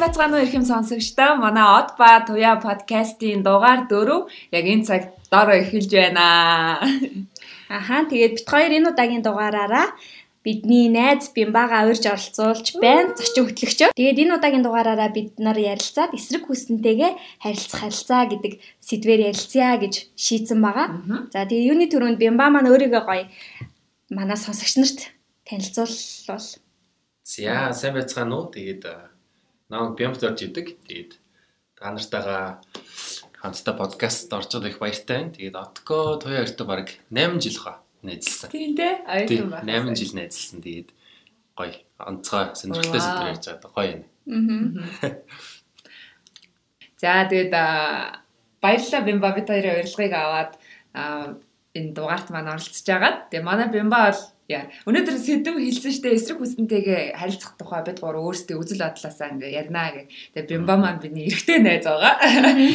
Сайн бацгаана уу ихэм сонсогчдоо. Манай Од ба Туя подкастын дугаар 4 яг энэ цаг дороо эхэлж байна. Аха тэгээд бит хоёр энэ удаагийн дугаараараа бидний найз Бимбага урьж оролцуулж байна. Зочин хөтлөгчөө. Тэгээд энэ удаагийн дугаараараа бид нар ярилцаад эсрэг хүснэнтэйгээ харилцах харилцаа гэдэг сэдвээр ярилцъя гэж шийдсэн байгаа. За тэгээд юуны төрөнд Бимба маань өөрийгөө гоё манай сонсогч нарт танилцуулбал. За сайн байцгаана уу. Тэгээд намайг Бямт орж идэг. Тэгээд та нартайгаа хамтдаа подкаст орж байгаа их баяртай байна. Тэгээд Отко туяа хоёртой баг 8 жил хаа найзлсан. Тийм дээ. Аюулгүй байна. 8 жил найзлсан. Тэгээд гоё онцгой сонирхолтой зүйл ярьж байгаа гоё юм. Аа. За тэгээд баярлалаа Бямба бид хоёрын урилгыг аваад энэ дугаарт маань оролцож байгаад. Тэгээ манай Бямба бол Яа. Өнөөдөр сэдв хэлсэн штэ эсрэг хүснэнтэйгээ харилцах тухай бид гур өөрсдөө үзэл бодлоосаа ингээ ярина гэх. Тэгээ Бимба маань бидний эрэгтэй найз байгаа.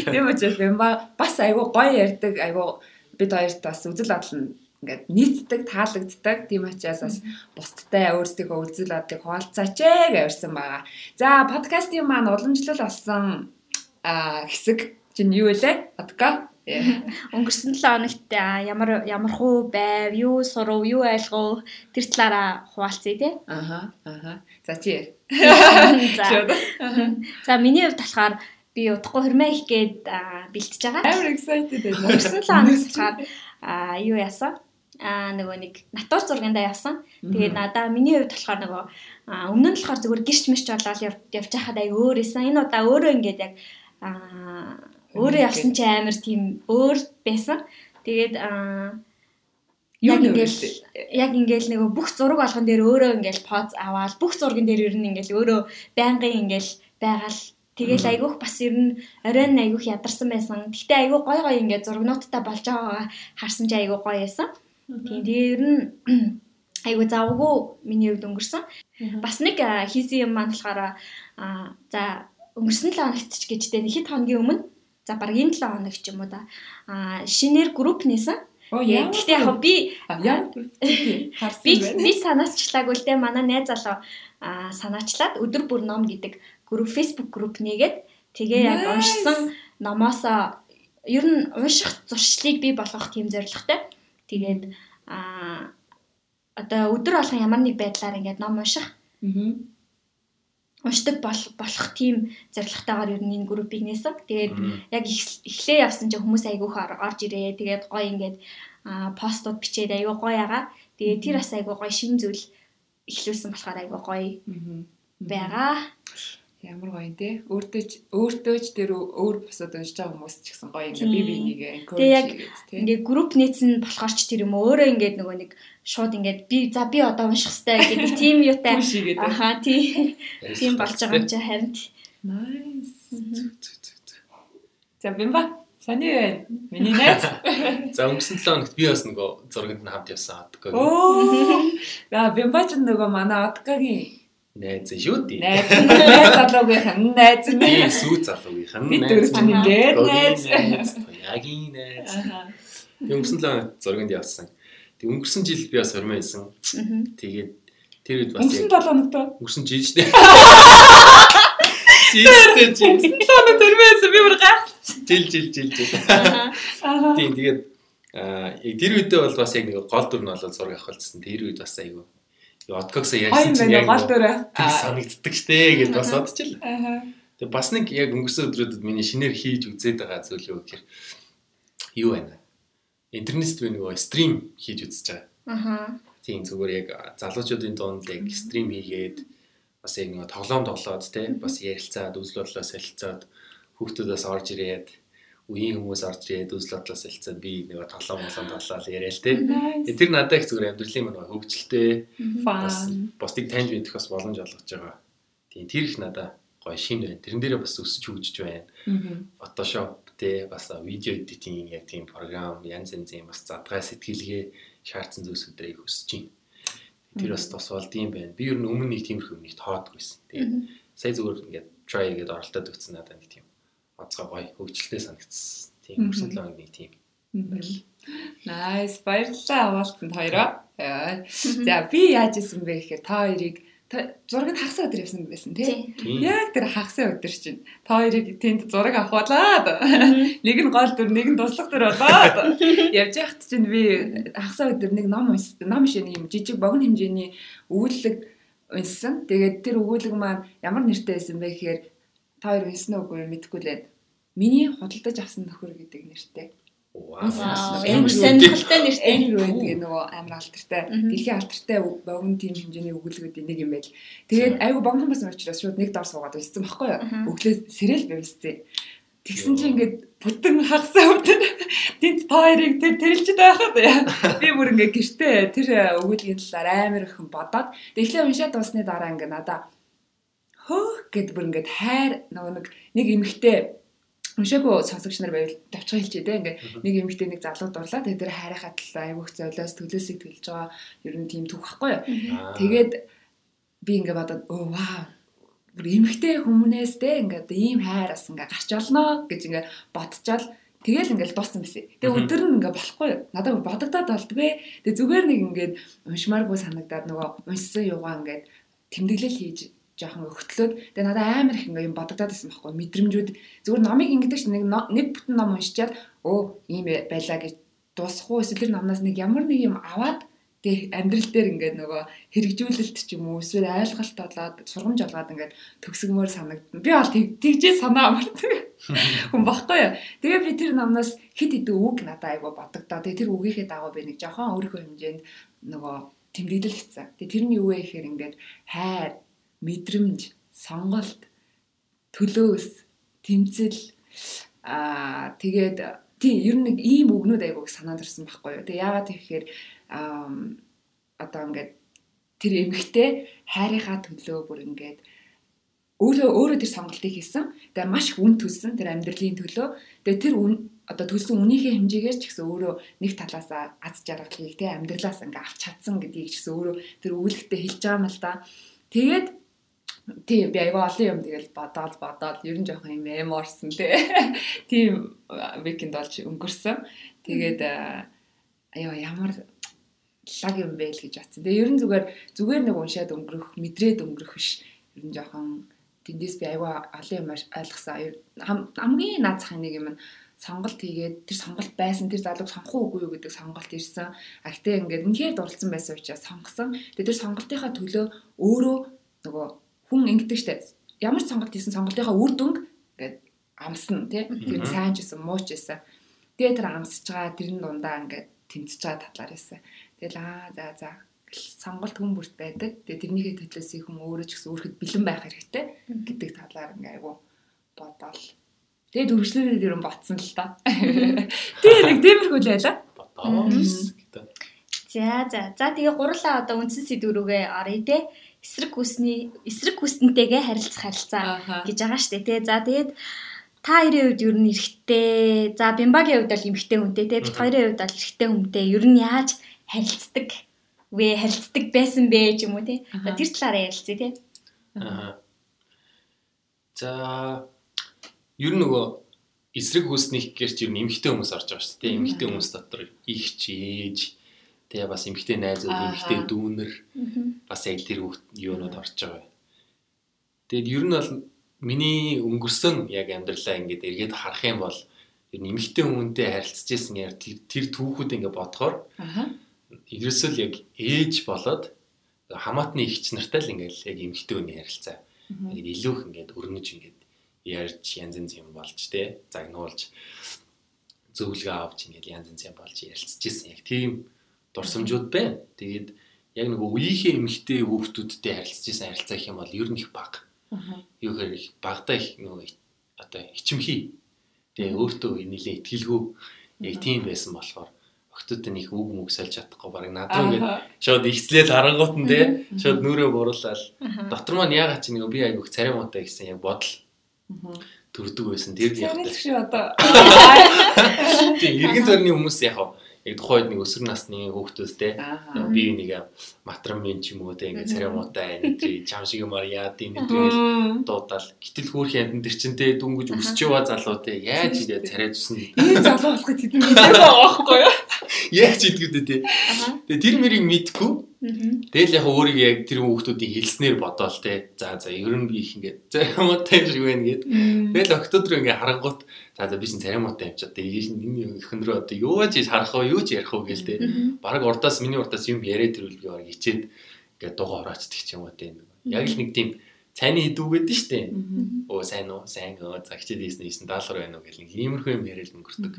Тийм учраас Бимба бас айгүй гоё ярьдаг, айгүй бид хоёрт бас үзэл бодол нь ингээд нийцдэг, таалагддаг. Тийм учраас бас бусдтай өөрсдийнхөө үзэл бодлыг хуваалцаач ээ гэвэрсэн байгаа. За, подкастын маань уламжлал болсон хэсэг чинь юу вэ? Одка Өнгөрсөн 7 хоногт ямар ямар хуу байв, юу сурав, юу ойлгов тэр талаараа хуваалцъя тий. Аха. Аха. За чи. За. Миний хувьд болохоор би удахгүй хөрмөө их гээд бэлтэж байгаа. Амар excited байна. Өнгөрсөн 7 хоногт болохоор юу яасан? а нөгөө нэг натур зургандаа явсан. Тэгээд надаа миний хувьд болохоор нөгөө өмнө нь болохоор зүгээр гэрч мэрч болоод явж байхад аяг өөр исэн. Энэ удаа өөрөө ингээд яг а Өөрөө явсан чи амар тийм өөр байсан. Тэгээд аа яг ингээл яг ингээл нөгөө бүх зураг болгон дээр өөрөө ингээл поз аваад бүх зурган дээр ер нь ингээл өөрөө байнгын ингээл байгаал Тэгэл айгүйх бас ер нь оройн айгүйх ядарсан байсан. Гэхдээ айгүй гой гой ингээд зургнуудтай болж байгаагаа харсан чи айгүй гоё байсан. Тийм тэгээ ер нь айгүй завгүй миний хувьд өнгөрсөн. Бас нэг хийсэн юм маань болохоор за өнгөрсөн 7 хоногт ч гэж дээ хэд хоногийн өмнө За баг энэ 7 хоног ч юм уу да. Аа шинээр групп нээсэн. Гэхдээ яг би би би санаачлаггүй л дээ манай найз залуу санаачлаад өдөр бүр ном гэдэг групп Facebook групп нээгээд тэгээ яг уншсан номоос ер нь унших зуршлыг би болгох тийм зорилготой. Тэгээд а одоо өдөр болгон ямар нэг байдлаар ингээд ном унших. Аа уншдаг болох тийм зорилготойгоор ер нь энэ группийг нээсэн. Тэгээд яг эхлээ явсан чинь хүмүүс айгүйх орж ирээ. Тэгээд гоё ингээд постууд бичээд айгүй гоё ягаа. Тэгээд тэр бас айгүй гоё шин зүйл эхлүүлсэн болохоор айгүй гоё байгаа. Ямар гоё те. Өөртөө ч өөртөө ч тэр өөр бусад уншиж байгаа хүмүүс ч гэсэн гоё ингээ би бинийг encourage хийгээд те. Ингээ групп нийцэн болохоор ч тэр юм өөрөө ингээд нөгөө нэг шууд ингээд би за би одоо унших хэрэгтэй гэдэг тийм юутай. Аха тийм. Тийм болж байгаа юм чи харин. Nice. За бимба Сани байна. Миний найз. За өнгөрсөн 7 хоногт би бас нөгөө зурганд нь хамт явсан Адгагийн. Оо. За бимба ч нөгөө манай Адгагийн найз шүү дээ. Найз найз залуугийнхан найз нь. Сүү залуугийнхан найз. Би дөрөв чинь ингээд найз. Ягийн найз. Би өнгөрсөн л зурганд явсан. Тэг өнгөрсөн жил би бас хормоо исэн. Тэгээд тэр үед бас өнгөрсөн 7 хоногт өнгөрсөн жил шүү дээ. Жил жил жил. Тоног хормоо исэн би бүр гайх. Жил жил жил жил. Тийм тэгээд аа тэр үедээ бол бас яг нэг гол дүр нь болоод зураг авах болсон. Тэр үед бас айгүй Откоксоо ярьсан чинь яг гол дөрөө санагддаг штэ гэд бас бодчихлаа. Тэгээ бас нэг яг өнгөрсөн өдрүүдэд миний шинээр хийж үзээд байгаа зүйл юу гэхээр юу байна? Интернет би нөгөө стрим хийж үзэж байгаа. Аха. Тийм зүгээр яг залуучуудын дунд яг стрим хийгээд бас яг нөгөө тоглоом тоглоод те бас ярилцаад үзэл бодлоо солилцоод хүүхдүүдээс орж ирээд үеийн хүмүүс орж ирээд үзэл бодлоо солилцоод би нэг тоглоом болон тоглоод яриа л те. Тэр надад их зүгээр амьдралын мань хөвгчлээ. Бас бусдыг таньж мэдэх бас боломж олгож байгаа. Тийм тэр их надад гоё шин байна. Тэрэн дээрээ бас өсөж хөгжиж байна. Photoshop те бас видео эдитинг яг тийм програм янз янзын бас задгай сэтгэлгээ шаардсан зүйлсүүдээ их өсөж байна. Тэр бас тус болдгийм байна. Би ер нь өмнө нэг тиймэрхүү нэг тоодгүйсэн. Тэгээд сая зүгээр ингээд try гэдэг оролдоод өгсөн надад нэг тийм онцгой гоё хөгжилтэй санагдсан. Тийм өрсөн лог нэг тийм. Nice баярлалаа аваалтанд хоёроо. За би яаж исэн бэ гэхээр та хоёрыг зургийг хагас өдөр явсан байсан тий. Тий. Яг тэр хагас өдөр чинь та хоёрыг тэнд зураг авахулаад нэг нь гол дүр нэг нь туслах дүр болоод явж байхад чинь би хагас өдөр нэг ном унс ном шиг юм жижиг богино хэмжээний өгүүлэг унссан. Тэгээд тэр өгүүлэг маань ямар нэртэй байсан бэ гэхээр та хоёр унсан уу үгүй мэдэхгүй лээ. Миний худалдаж авсан нөхөр гэдэг нэртэй. Вау. Амар сонирхолтой нэртэй. Энгэр байдаг нөгөө амар алдартай. Мгм. Дэлхийн алдартай богино тим хэмжээний өгүүлгүүдийн нэг юм байл. Тэгээд айгу богино байсан учраас шууд нэг дор суугаад байсан байхгүй юу? Өглөө сэрэл байвсцээ. Тэгсэн чинь ингээд бүтэн хагасаа өвдөн тэнд та хоёрыг тэр тэрэлчд байхад би бүр ингээд гэртээ тэр өгүүлгийн талаар амар их бодоод тэгэхээр уншаад дуусны дараа ингээд надаа хөөх гэд бүр ингээд хайр нөгөө нэг нэг эмэгтэй уншаагүй сонсогч нар байвал давчгаа хэлчихэ дээ ингээд нэг эмэгтэй нэг залуу дурлаа тэгээд тэр хайрынхаа талаар айгүйх золиос төлөөсөө төлж байгаа ер нь тийм түүх байхгүй юу. Тэгээд би ингээ бодоод оо вау бүр эмхтэй хүмүүнээс те ингээд ийм хайр бас ингээ гарч олноо гэж ингээ бодчихвол тэгэл ингээл дууссан байсан. Тэгээ өдөр нь ингээ болохгүй юу? Надад бодогдоод болдгүй. Тэгээ зүгээр нэг ингээд уншмааргүй санагдаад нөгөө уншсан юугаа ингээд тэмдэглэл хийж жоохон өгтлөөд тэгээ надад амар их ингээ юм бодогдоод байсан байхгүй мэдрэмжүүд зүгээр номыг ингээд ч нэг нэг бүтэн ном уншичаад оо ийм байлаа гэж дуусахгүй эсвэл тэр номнаас нэг ямар нэг юм аваад тэгээ амьдрал дээр ингээд нөгөө хэрэгжүүлэлт ч юм уу эсвэл ойлголт болоод сургамж олгоод ингээд төгсгмөр санагдана. Би бол тэг- тэгжээ санаа амардаг хүн баггүй юу. Тэгээ би тэр номноос хит хит үг надад айгу бодогдоо. Тэгээ тэр үгийнхээ дагуу би нэг жоохон өөрийнхөө хэмжээнд нөгөө тэмдэглэл хийсэн. Тэгээ тэр нь юу вэ гэхээр ингээд хайр, мэдрэмж, сонголт, төлөөс, тэмцэл аа тэгээд тийм ер нь нэг ийм үгнүүд айгу их санаанд орсон байхгүй юу. Тэгээ яагаад тэгэхээр одоо ингээд тэр эмэгтэй хайрынхаа төлөө бүр ингээд өөрөө өөрөө тэр сонголтыг хийсэн. Тэгээ маш их үн төлсөн тэр амьдралын төлөө. Тэгээ тэр үн одоо төлсөн үнийхээ хэмжээгээр ч гэсэн өөрөө нэг талаасаа аз жаргалыг тий амьдралаас ингээ авч чадсан гэдгийг ч гэсэн өөрөө тэр өгүүлэгтээ хэлж байгаа юм л да. Тэгээд тийм би аяга олон юм тэгэл бодоод бодоод ер нь жоохон юм эморсон тий. Тийм викенд болж өнгөрсөн. Тэгээд аяа ямар лаг юм бэ л гэж бодсон. Тэгээ ер нь зүгээр зүгээр нэг уншаад өнгөрөх, мэдрээд өнгөрөх биш. Ер нь жоохон тэндээс би аяга олон юм ойлгосон. Хамгийн наацхан нэг юм нь сонголт хийгээд тэр сонголт байсан тэр залууг сонгох уугүй юу гэдэг сонголт ирсэн. А гэтээ ингээд үнхээр дурлцсан байсан учраас сонгосон. Тэгээ тэр сонголтынхаа төлөө өөрөө нөгөө хүн ингэдэг штэ. Ямар ч сонголт хийсэн сонголтынхаа үр дүнг ингээд амсна тий. Тэр сайн ч гэсэн муу ч гэсэн. Тэгээ тэр амсж байгаа тэрэн дундаа ингээд тэмцэж байгаа татлаар байсан. Тэгэл аа за за сонголт хүн бүрт байдаг. Тэгээ тэрнийхээ төлөөс хүн өөрөө ч гэсэн өөрөхд бэлэн байх хэрэгтэй гэдэг талаар ингээ айгу бодоол. Тэгээд үргэлжлүүлээд ер нь ботсон л та. Тэгээ нэг тиймэрхүү л байла. Гэдэг. За за. За тэгээ гурлаа одоо үндсэн сэдв рүүгээ оръё те. Эсрэг хүсний эсрэг хүснэнтэйгээ харилцах харилцаа гэж байгаа штэ те. За тэгээд та хоёрын хувьд ер нь эрэгтэй. За Бимбагийн хувьд бол эмэгтэй хүнтэй те. Бид хоёрын хувьд бол эрэгтэй хүнтэй. Ер нь яаж харилцдаг вэ? Харилцдаг байсан бэ ч юм уу те. За тэр талаараа ярилцъя те. Аа. За ер нь нөгөө эсрэг хүснийх гэрч ер нь эмгтэй хүмүүс орж байгаа шүү дээ. Мгм. Эмгтэй хүмүүс дотор их чийж тэгээ бас эмгтэй найзууд, эмгтэй дүүнер бас яг тэр юунууд орж байгаа. Тэгээд ер нь бол миний өнгөрсөн яг амьдралаа ингээд эргээд харах юм бол ер нь эмгтэй хүнтэй харилцаж исэн яг тэр, түүхүүд ингээд бодохоор ерөөсөө л яг ээж болоод хамаатны ихч нартай л ингээд яг эмгтэй хүний харилцаа. Ингээд илүү их ингээд өрнөж ингээд ярьж янз янз юм болж те загнуулж зөвлөгөө авч ингээд янз янз юм болж ярилцж ирсэн яг тийм дурсамжууд байна. Тэгээд яг нэг үеийнхээ эмгтэй хүүхдүүдтэй харилцаж ирсэн харилцаа гэх юм бол ер нь их бага. Юу гэхээр их багадаа их нөгөө одоо хичмхий. Тэгээ өөртөө нэлээ ихтгэлгүй яг тийм байсан болохоор охтууд нь их үг мүг сольж чадахгүй баг надад ингээд шууд ихслээл харангуут нь те шууд нүрээ буруулаад дотор маань ягаад чи нэг би айгүйх царай муутай гэсэн яг бодол төрдөг байсан. Тэр яг одоо. тийм иргэн төрний хүмүүс яг яг тухайд нэг өсвөр насны хүүхдүүд те Аха. би нэг матрам юм ч юм уу те ингээ царай муутай нэг чи чам шиг юмар яа тийм нэг тэгэл Мм. дуудаал гítэл хөөх яндан тэр чин те дүнгэж өсч яваа залуу те яаж ийдэ царай тусан Ийм залуу болохыг тэд мэдээгүй байгаа байхгүй юу? яаж идэгдэ те тэгээ тэр мэрийг мэдгүй Тэгэл яг өөрийгөө яг тэр хүүхдүүдийн хэлснээр бодоол те. За за ер нь би их ингээд царимаатай шиг байна гэд. Тэгэл октод руу ингээд харангуут за за би чинь царимаатай юм чад. Тэгээ энэ өхөндрөө одоо юу ч харах уу юу ч ярих уу гээл те. Бараг урдаас миний урдаас юм яриад ирвэл би бараг ичээд ингээд дугаа ороочдөг ч юм уу те. Яг л нэг тийм цайны хідүү гэдэг нь штэ. Оо сайн уу, сайн оо загчид ийсэн ийсэн даалгар байна уу гэх нэг иймэрхүү юм яриад өнгөрдөг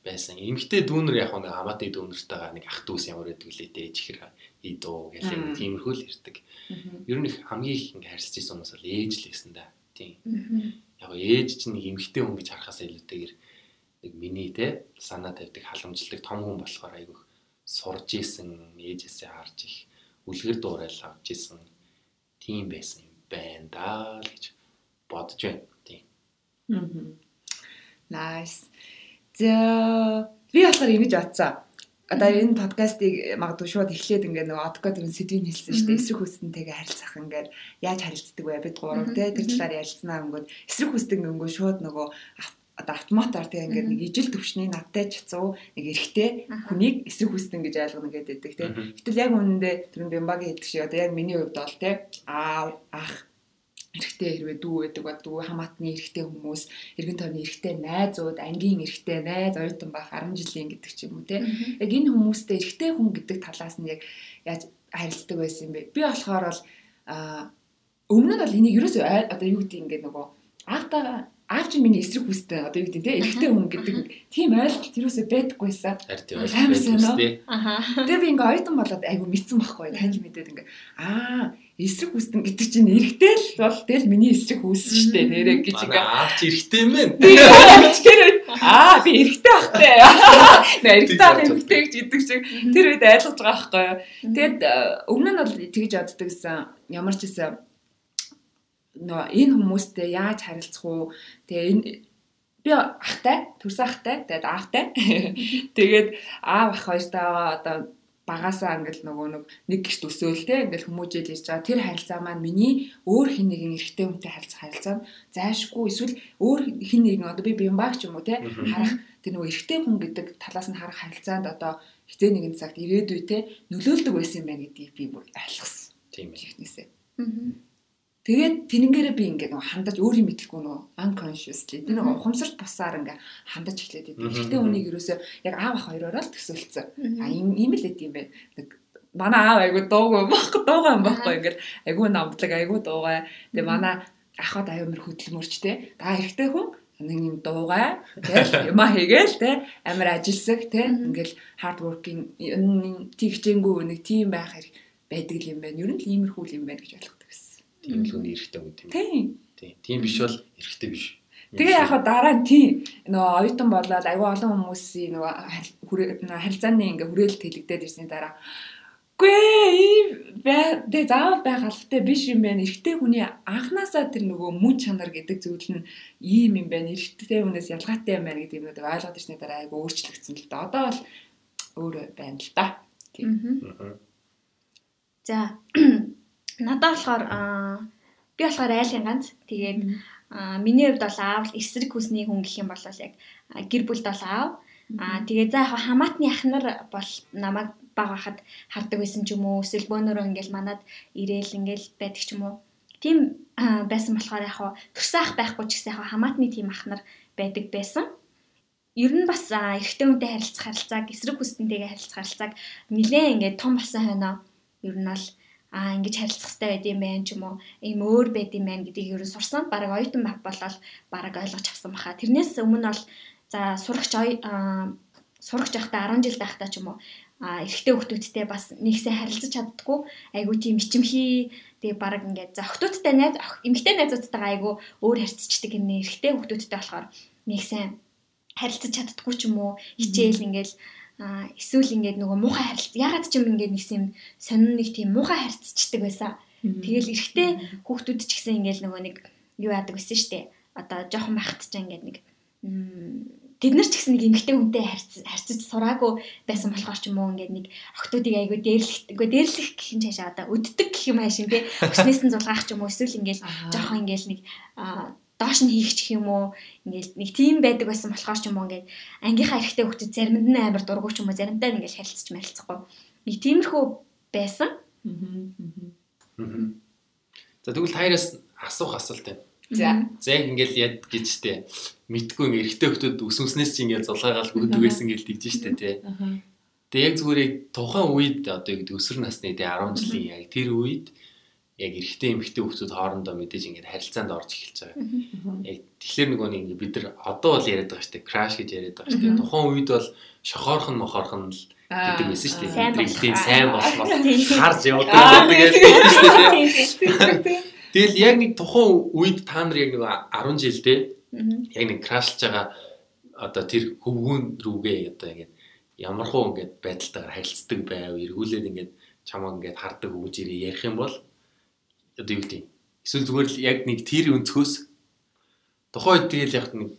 байсан. Эмгтэй дүүнер яг нэг хамаатай дүүнертайгаа нэг ах дүүс ямар байдаг лээ те чихэр идөө гэх юм тиймэрхүү л ярьдаг. Ер нь их хамгийн их ингээ харьцаж исэн хүмүүс бол ээж л байсан да. Тийм. Яг ээж чинь нэг эмгтэй хүн гэж харахаас илүүтэйгэр нэг миний те санаа тавьдаг халамжлагдаг том хүн болохоор айгүйх сурж исэн ээжээсээ харж их үлгэр дуурайл авч исэн тийм байсан байна даа л гэж бодож байна. Тийм. Аа. Nice. За би болохоор ингэж бодсон. Одоо энэ подкастыг магадгүй шууд эхлээд ингээд нөгөө одко тэр сэдвийг хэлсэн шүү дээ. Эсрэг хүснэнтэйгээ харилцах ингээд яаж харилцдаг вэ? Бид гурав те тэр талаар ярилцсанаа өнгөд эсрэг хүсдэг өнгөө шууд нөгөө одоо автоматар тийм ингээд нэг ижил төвшний надтай чацуу нэг эрэхтэй хүнийг эсрэг хүсдэн гэж ойлгоно гэдэг тийм. Гэтэл яг үнэндээ тэр бямбагийн хэлдэг шиг одоо яг миний хувьд бол тийм аа ах эрэгтэй хэрвээ дүү байдаг ба дүү хамаатны эрэгтэй хүмүүс эргэн тойрны эрэгтэй найзууд ангийн эрэгтэй найз оюутан байх 10 жилийн гэдэг ч юм уу те яг энэ хүмүүстэй эрэгтэй хүн гэдэг талаас нь яг яаж харилцдаг байсан юм бэ би болохоор бол өмнө нь бол энийг ерөөсөө одоо юу гэдэг ингээд нөгөө аавтайгаа аав чинь миний эсрэг хүстэй одоо юу гэдэг те эрэгтэй хүн гэдэг тийм ойлголт юусоо байдаггүйсэн. Амьсан нөө. Аха. Тэгээ би ингээ оюутан болоод айгу мэдсэн байхгүй танил мэдээд ингээ аа эсрэг хүсдэн гэдэг чинь эрэгтэй л бол тэгэл миний эсрэг хүссэн шүү дээ нэрэ гэж ингээ аав чи эрэгтэй юм байна. Тэр аа би эрэгтэй ахтай. Нэ эрэгтэй ах эрэгтэй гэж гэдэг шиг. Тэр үед ойлгож байгаа байхгүй юу. Тэгэд өмнө нь бол тэгж боддог гэсэн ямар ч гэсэн нөө энэ хүмүүстэй яаж харилцах уу? Тэгээ энэ би ахтай төрсөн ахтай тэгээд аавтай. Тэгээд аав ах хоёртойгоо одоо багасаа ингээл нөгөө нэг нэг гişт өсөөл те ингээл хүмүүжэл ирж байгаа тэр харилцаа маань миний өөр хин нэгэн эрэгтэй хүнтэй харилцах харилцаа нь зайшгүй эсвэл өөр хин нэгэн одоо би бимбаг ч юм уу те харах тэр нөгөө эрэгтэй хүн гэдэг талаас нь харах харилцаанд одоо хизээ нэгэн цагт ирээдүй те нөлөөлдөг байсан юм байна гэдгийг би бүр ойлгосон. Тийм ээ. Эхнээсээ. Аа Тэгээд тэрнгээрээ би ингээд нөгөө хандаж өөрийн мэдлгүй нөгөө unconsciously тэр нөгөө ухамсарт бусаар ингээд хандаж эхлээд идэв. Гэхдээ үнийг ерөөсөө яг аав ах хоёроор л төсөөлцсөн. А ийм ийм л эд юм байна. Нэг манай аав айгу дуугүй байхгүй дуугаа юм байхгүй ингээд айгу намдлаг айгу дуугаа. Тэгээ манай ахад аюумэр хөдөлмөрч те. Та эрэгтэй хүн нэг юм дуугаа тэгэл юма хийгээл те амар ажилсаг те ингээл hard working тэгчээнгүй нэг тийм байх хэрэг байдаг юм байна. Ер нь л иймэрхүү юм байна гэж ойлгох тийм л хүний эрэхтэй юм тийм. Тийм. Тийм. Тийм биш бол эрэхтэй биш. Тэгээ яг дараа нь тийм нөгөө оюутан болоод аюу олон хүмүүсийн нөгөө харилцааны ингээ хүрээлэлт хэлэгдээд ирсний дараа Гүй бэ заавал байх албатай биш юм байна. Эрэгтэй хүний анханасаа тэр нөгөө мөн чанар гэдэг зүйл нь ийм юм байна. Эрэгтэй хүнээс ялгаатай юм байна гэдэг юмнуудыг ойлгоод ирсний дараа айгу өөрчлөгдсөн л да. Одоо бол өөр байна л да. Тийм. За Надад болохоор би болохоор айлын ганц. Тэгээд миний хувьд бол аав эсрэг хүсний хүн гэх юм бол яг гэр бүлд бол аав. Аа тэгээ за яг хамаатны ах нар бол намайг баг хахад хардаг байсан ч юм уу эсвэл бөөнөрөө ингээл манад ирээл ингээл байдаг ч юм уу. Тийм байсан болохоор яг төрсөн ах байхгүй ч гэсэн яг хамаатны тийм ах нар байдаг байсан. Ер нь бас эрэгтэй хүнтэй харилцах харилцааг эсрэг хүснэнтэйгээ харилцах харилцааг нилээн ингээд том болсон хойноо ер нь бол а ингэж харилцах хэрэгтэй байд юм байна ч юм уу? Ийм өөр байд юм байна гэдгийг ерөн сурсан. Бараг оюутан байх болол бараг ойлгож авсан баха. Тэрнээс өмнө бол за сурагч сурагч байхдаа 10 жил байхдаа ч юм уу а эрэгтэй хүүхдүүдтэй бас нэгсээ харилцаж чаддгүй айгу тийм ичимхий. Тэгээ баг ингээд за охтуудтай найз эмэгтэй найзуудтайгаа айгу өөр харьцдаг юм нэ. Эрэгтэй хүүхдүүдтэй болохоор нэгсээ харилцаж чаддгүй ч юм уу? Хичээл ингээл а эсвэл ингээд нөгөө муухай харилцаа ягаад ч юм ингээд нэгсэн юм сонин нэг тийм муухай харилцчихдаг байсан. Тэгэл эрэгтэй хүүхдүүд ч гэсэн ингээд нөгөө нэг юу яадаг байсан штэ. Одоо жоохон байхад ч ингээд нэг тэд нар ч гэсэн нэг эмгтэй хүнтэй харьцаж сураагүй байсан болохоор ч юм уу ингээд нэг охтуудыг айгүй дээрлэх үгүй дээрлэх гэх юм цаашаа одоо өддөг гэх юм хаашин тий. Өснөөс нь зулгаах ч юм уу эсвэл ингээд жоохон ингээд нэг доош нь хийх ч юм уу ингээл нэг тийм байдаг байсан болохоор ч юм уу ингээд ангийнхаа эрэгтэй хүүхдэд заримд нь амар дургуй ч юм уу заримдаа ингээл харилцаж марилцахгүй. Нэг тиймэрхүү байсан. За тэгвэл таяраас асуух асуулт байна. За. За яг ингээл яд гэж штэ. Мэдгүй ингээ эрэгтэй хүмүүс өсвснээс чи ингээ зулгаагаал өгдөг байсан гэж тэгж штэ тий. Тэгээ яг зүгээр яг тухайн үед одоо яг өсвөр насны тий 10 жилийн яг тэр үед яг эрэгтэй эмэгтэй хүмүүс хоорондоо мэдээж ингээд харилцаанд орж эхэлж байгаа. Яг тэгэхээр нөгөө нэг бид нар одоо бол яриад байгаа штэ краш гэж яриад байгаа штэ. Тухайн үед бол шохоорхон мохоорхон л гэдэг байсан шүү дээ. Бидний сайн болмол харж явдаг гэдэг шүү дээ. Тэгэл яг нэг тухайн үед та нар яг нэг 10 жилдээ яг нэг крашлж байгаа одоо тэр хөвгүүн рүүгээ одоо ингээд ямархуу ингээд байдалтайгаар харилцдаг байв, эргүүлээд ингээд чамаа ингээд хардаг хөвж ирээ ярих юм бол одоо юу гэдэг эсвэл зүгээр л яг нэг тэр өнцгөөс тухайн үед тэгэл яг нэг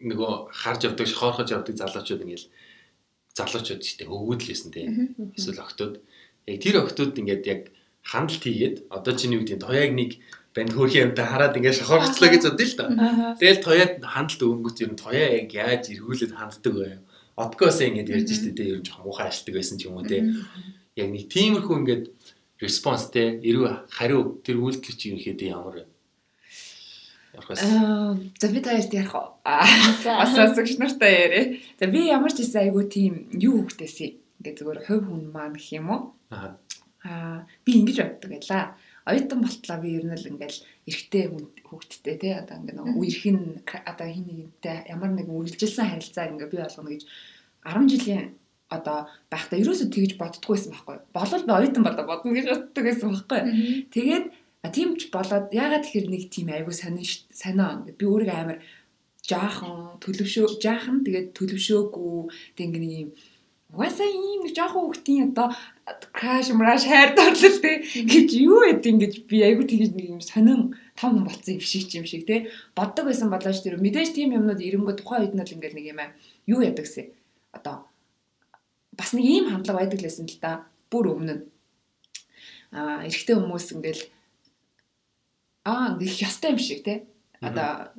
нөгөө харж явдаг, шохоорхож явдаг залуучууд ингээд залуучууд ч тийм өвгөдлээсэн те. Эсвэл октод. Яг тэр октод ингээд яг хандлт хийгээд одоо чиний үгдийн тояг нэг банд хөөрхийн юмтай хараад ингээд шохоорчлоо гэж бодъё л та. Тэгэл тояад хандлт өнгөт ер нь тояа яг яаж эргүүлээд ханддаг вэ? Откоос ингээд ярьж штэ те ер нь жоохон муухай ашигладаг байсан ч юм уу те. Яг нэг тиймэрхүү ингээд респонс те эрүү хариу тэр үйлдэл чи ерөнхийдөө ямар вэ? Аа за би таард ярих уу? Бас асууж нартай яриа. За би ямар ч гэсэн айгу тийм юу хөвгтэйсэн. Ингээ зүгээр хувь хүн маань гэх юм уу? Аа. Аа би ингэж боддог байлаа. Оюутан болтлоо би ер нь л ингээл эрэгтэй хүүхдтэй тий одоо ингээ нэг үерхэн одоо хин нэгнтэй ямар нэгэн үргэлжилсэн харилцаа ингээ би болгоно гэж 10 жилийн одоо байхдаа ерөөсөө тэгж боддггүйсэн байхгүй. Болол би оюутан болоо бодно гэж боддог байсан байхгүй. Тэгээд тийм ч болоод ягаад тэгэхээр нэг тийм айгу сонин сонио би өөрийгөө амар жаахан төлөвшөө жаахан тэгээд төлөвшөөгүй тэг ингээ юм угаасаа ийм нэг жаахан хүүхдийн одоо краш мраш хайр торлол те гэж юу яд ингэж би айгу тэгж нэг юм сонин том болцсон юм шиг юм шиг те. Боддог байсан болооч тэр мэдээж тийм юмнууд ирэнгөө тухайн үед нь л ингээл нэг юм аа юу ядагсэн одоо бас нэг ийм хандлага байдаг лсэн л да. Бүр өмнө. А эрэгтэй хүмүүс ингээл аа их ёстой юм шиг те. Одоо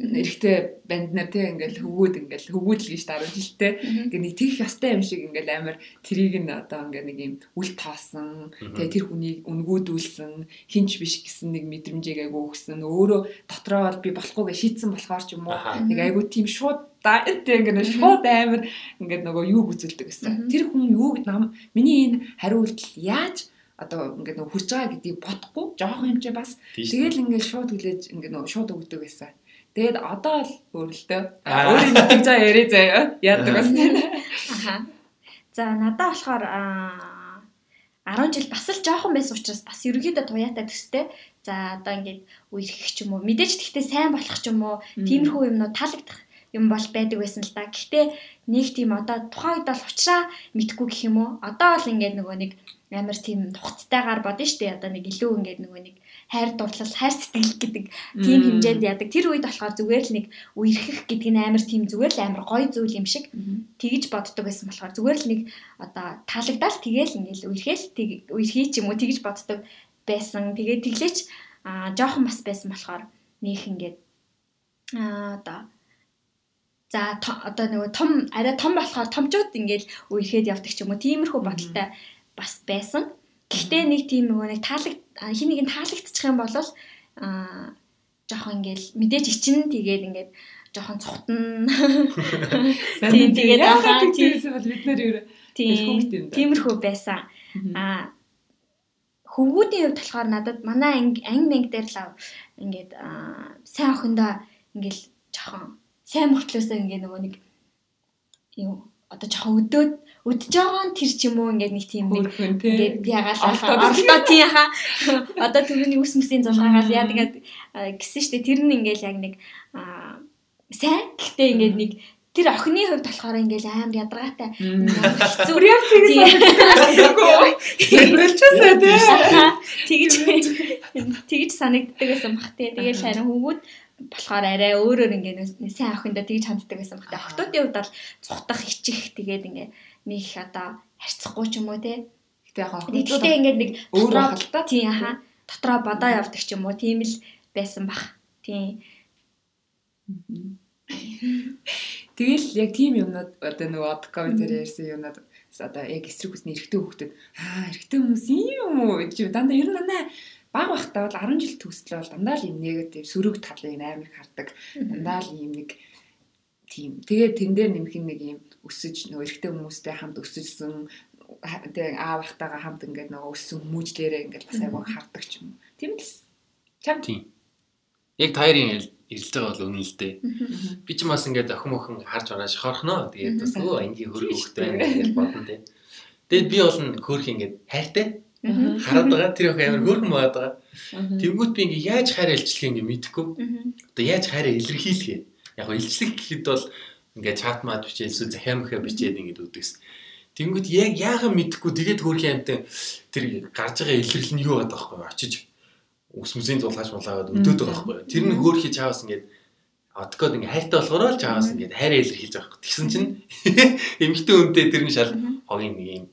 эрэхтэй банд нар те ингээл хөвгүүд ингээл хөвгүүдл гэж даруй жилтэй. Ингээ нэг тех ёстой юм шиг ингээл амар трийг нь одоо ингээ нэг юм үл тоосон. Тэгээ тэр хүнийг үнгүүдүүлсэн хинч биш гэсэн нэг мэдрэмжийг айгу өгсөн. Өөрөө дотроо бол би болохгүйгээ шийдсэн болохоор ч юм уу. Нэг айгу тийм шууд тэ ингээ шууд амар ингээ нөгөө юу гүцэлдэг гэсэн. Тэр хүн юуг нам миний энэ хариулт яаж одоо ингээд нөгөө хүрч байгаа гэдгийг бодохгүй жоохон юм чи бас тэгэл ингээд шууд хүлээж ингээд нөгөө шууд өгдөг байсан. Тэгээд одоо л өөрлөлтөө өөрийн мэддэг заа яриа заяа яадаг бас тийм. Аха. За надад болохоор 10 жил бас л жоохон байсан учраас бас ерөөдөө туяатай төстэй. За одоо ингээд үерхэх ч юм уу мэдээж тэгтээ сайн болох ч юм уу тиймэрхүү юмнууд таалагдах юм бол байдаг байсан л да. Гэхдээ нэг тийм одоо тухайн үед бол уучраа мэдгүй гэх юм уу. Одоо л ингээд нөгөө нэг амар тийм тухцтайгаар бодно шүү дээ. Одоо нэг илүү ингээд нөгөө нэг хайр дурлал, хайр сэтгэл гэдэг тийм хэмжээнд яадаг. Тэр үед болохоор зүгээр л нэг үерхэх гэдэг нь амар тийм зүгээр л амар гоё зүйл юм шиг тэгж боддог байсан болохоор зүгээр л нэг одоо таалагдал тэгээл ингээд үерхэл үерхий ч юм уу тэгж боддог байсан. Тэгээд тэглээч аа жоохон бас байсан болохоор нөх ингээд аа одоо За одоо нөгөө том арай том болохоор томчууд ингээл үерхэд явдаг ч юм уу. Тиймэрхүү бодолтой бас байсан. Гэхдээ нэг тийм нөгөө нэг таалагд хин нэг нь таалагдчих юм бол аа жоохон ингээл мэдээж ичин тэгээд ингээд жоохон цухтан. Тийм тэгээд ахаа тийм бол бид нэр юу тиймэрхүү байсан. Аа хөвгүүдийн хувьд болохоор надад манай анги анги дээр л ингээд сайн охиндоо ингээл жоохон сайн мөртлөөсөө ингээ нөгөө нэг юу одоо жоохон өдөөд өдөж байгаа нь тэр ч юм уу? Ингээд нэг тийм нэг ингээд ягаал алтаа тий ха одоо түрүүний үс мэсийн зулгаагаал яа тэгээд гисэн штэ. Тэр нь ингээд яг нэг сайн. Гэхдээ ингээд нэг тэр охины хувьд болохоор ингээл амар ядаргаатай. Хэцүү. Яг тэгээс тэгж тэгж санагддаг байсан бах тий. Тэгэл харин хөвгүүд болохоор арай өөрөөр ингээ сайн охиндоо тэгж ханддаг байсан бах тий. Охтуудын хувьд бол цухтах ичих тэгээд ингээ нэг одоо харьцахгүй ч юм уу те. Гэтэ яг Гэхдээ ингээд нэг өөрөө хальтаа тийм аха дотроо бодоо явдаг ч юм уу тийм л байсан бах. Тийм. Тэгэл яг тийм юмнууд одоо нөгөө од комментээр ярьсан юмнууд одоо яг эсрэг хүсний эрэгтэй хүүхдэд аа эрэгтэй хүмүүс юм уу гэж дандаа ер нь дандаа баг байхдаа бол 10 жил төслөө бол дандаа л юм негатив сөрөг талыг амар их хардаг. Дандаа л юм нэг тийм. Тэгээд тэн дээр нэмэх нэг юм өсөж нөгөө эрэгтэй хүмүүстэй хамт өсөжсөн тэг аав ахтайгаа хамт ингээд нөгөө өссөн хүмүүжлэрээ ингээд бас айгаа хардаг ч юм. Тийм л. Чам тийм. Яг таарийн ирэлж байгаа бол үнэн л дээ. Би ч бас ингээд охин охин харж ороо шохорхно. Тэгээд бас өө ангийн хөрөг хөхтэй гэж бодно тий. Тэгээд би бол хөөх ингээд хайртай хараад байгаа тэр их амар хөөрхөн байгаад байгаа. Тэнгүүт би ингээ яаж хайраа илчлэх ингээ мэдэхгүй. Одоо яаж хайраа илэрхийлэх юм. Яг го илчлэх гэхэд бол ингээ чат мад бичээл эсвэл захиа мөхө бичээд ингээ үдгэс. Тэнгүүт яг яахан мэдэхгүй тэгээд хөөрхөн амтай тэр гарч байгаа илэрлэл нь юу байдаг байхгүй очиж ус мүсийн зулгаач мулаагаад өдөөд байгаа байхгүй. Тэр нь хөөрхий чаавас ингээд одкод ингээ хайртай болохоор л чаавас ингээд хайраа илэрхийлж байгаа байхгүй. Тэгсэн чинь эмгтэн үнтэй тэр нь шал хогийн нэг юм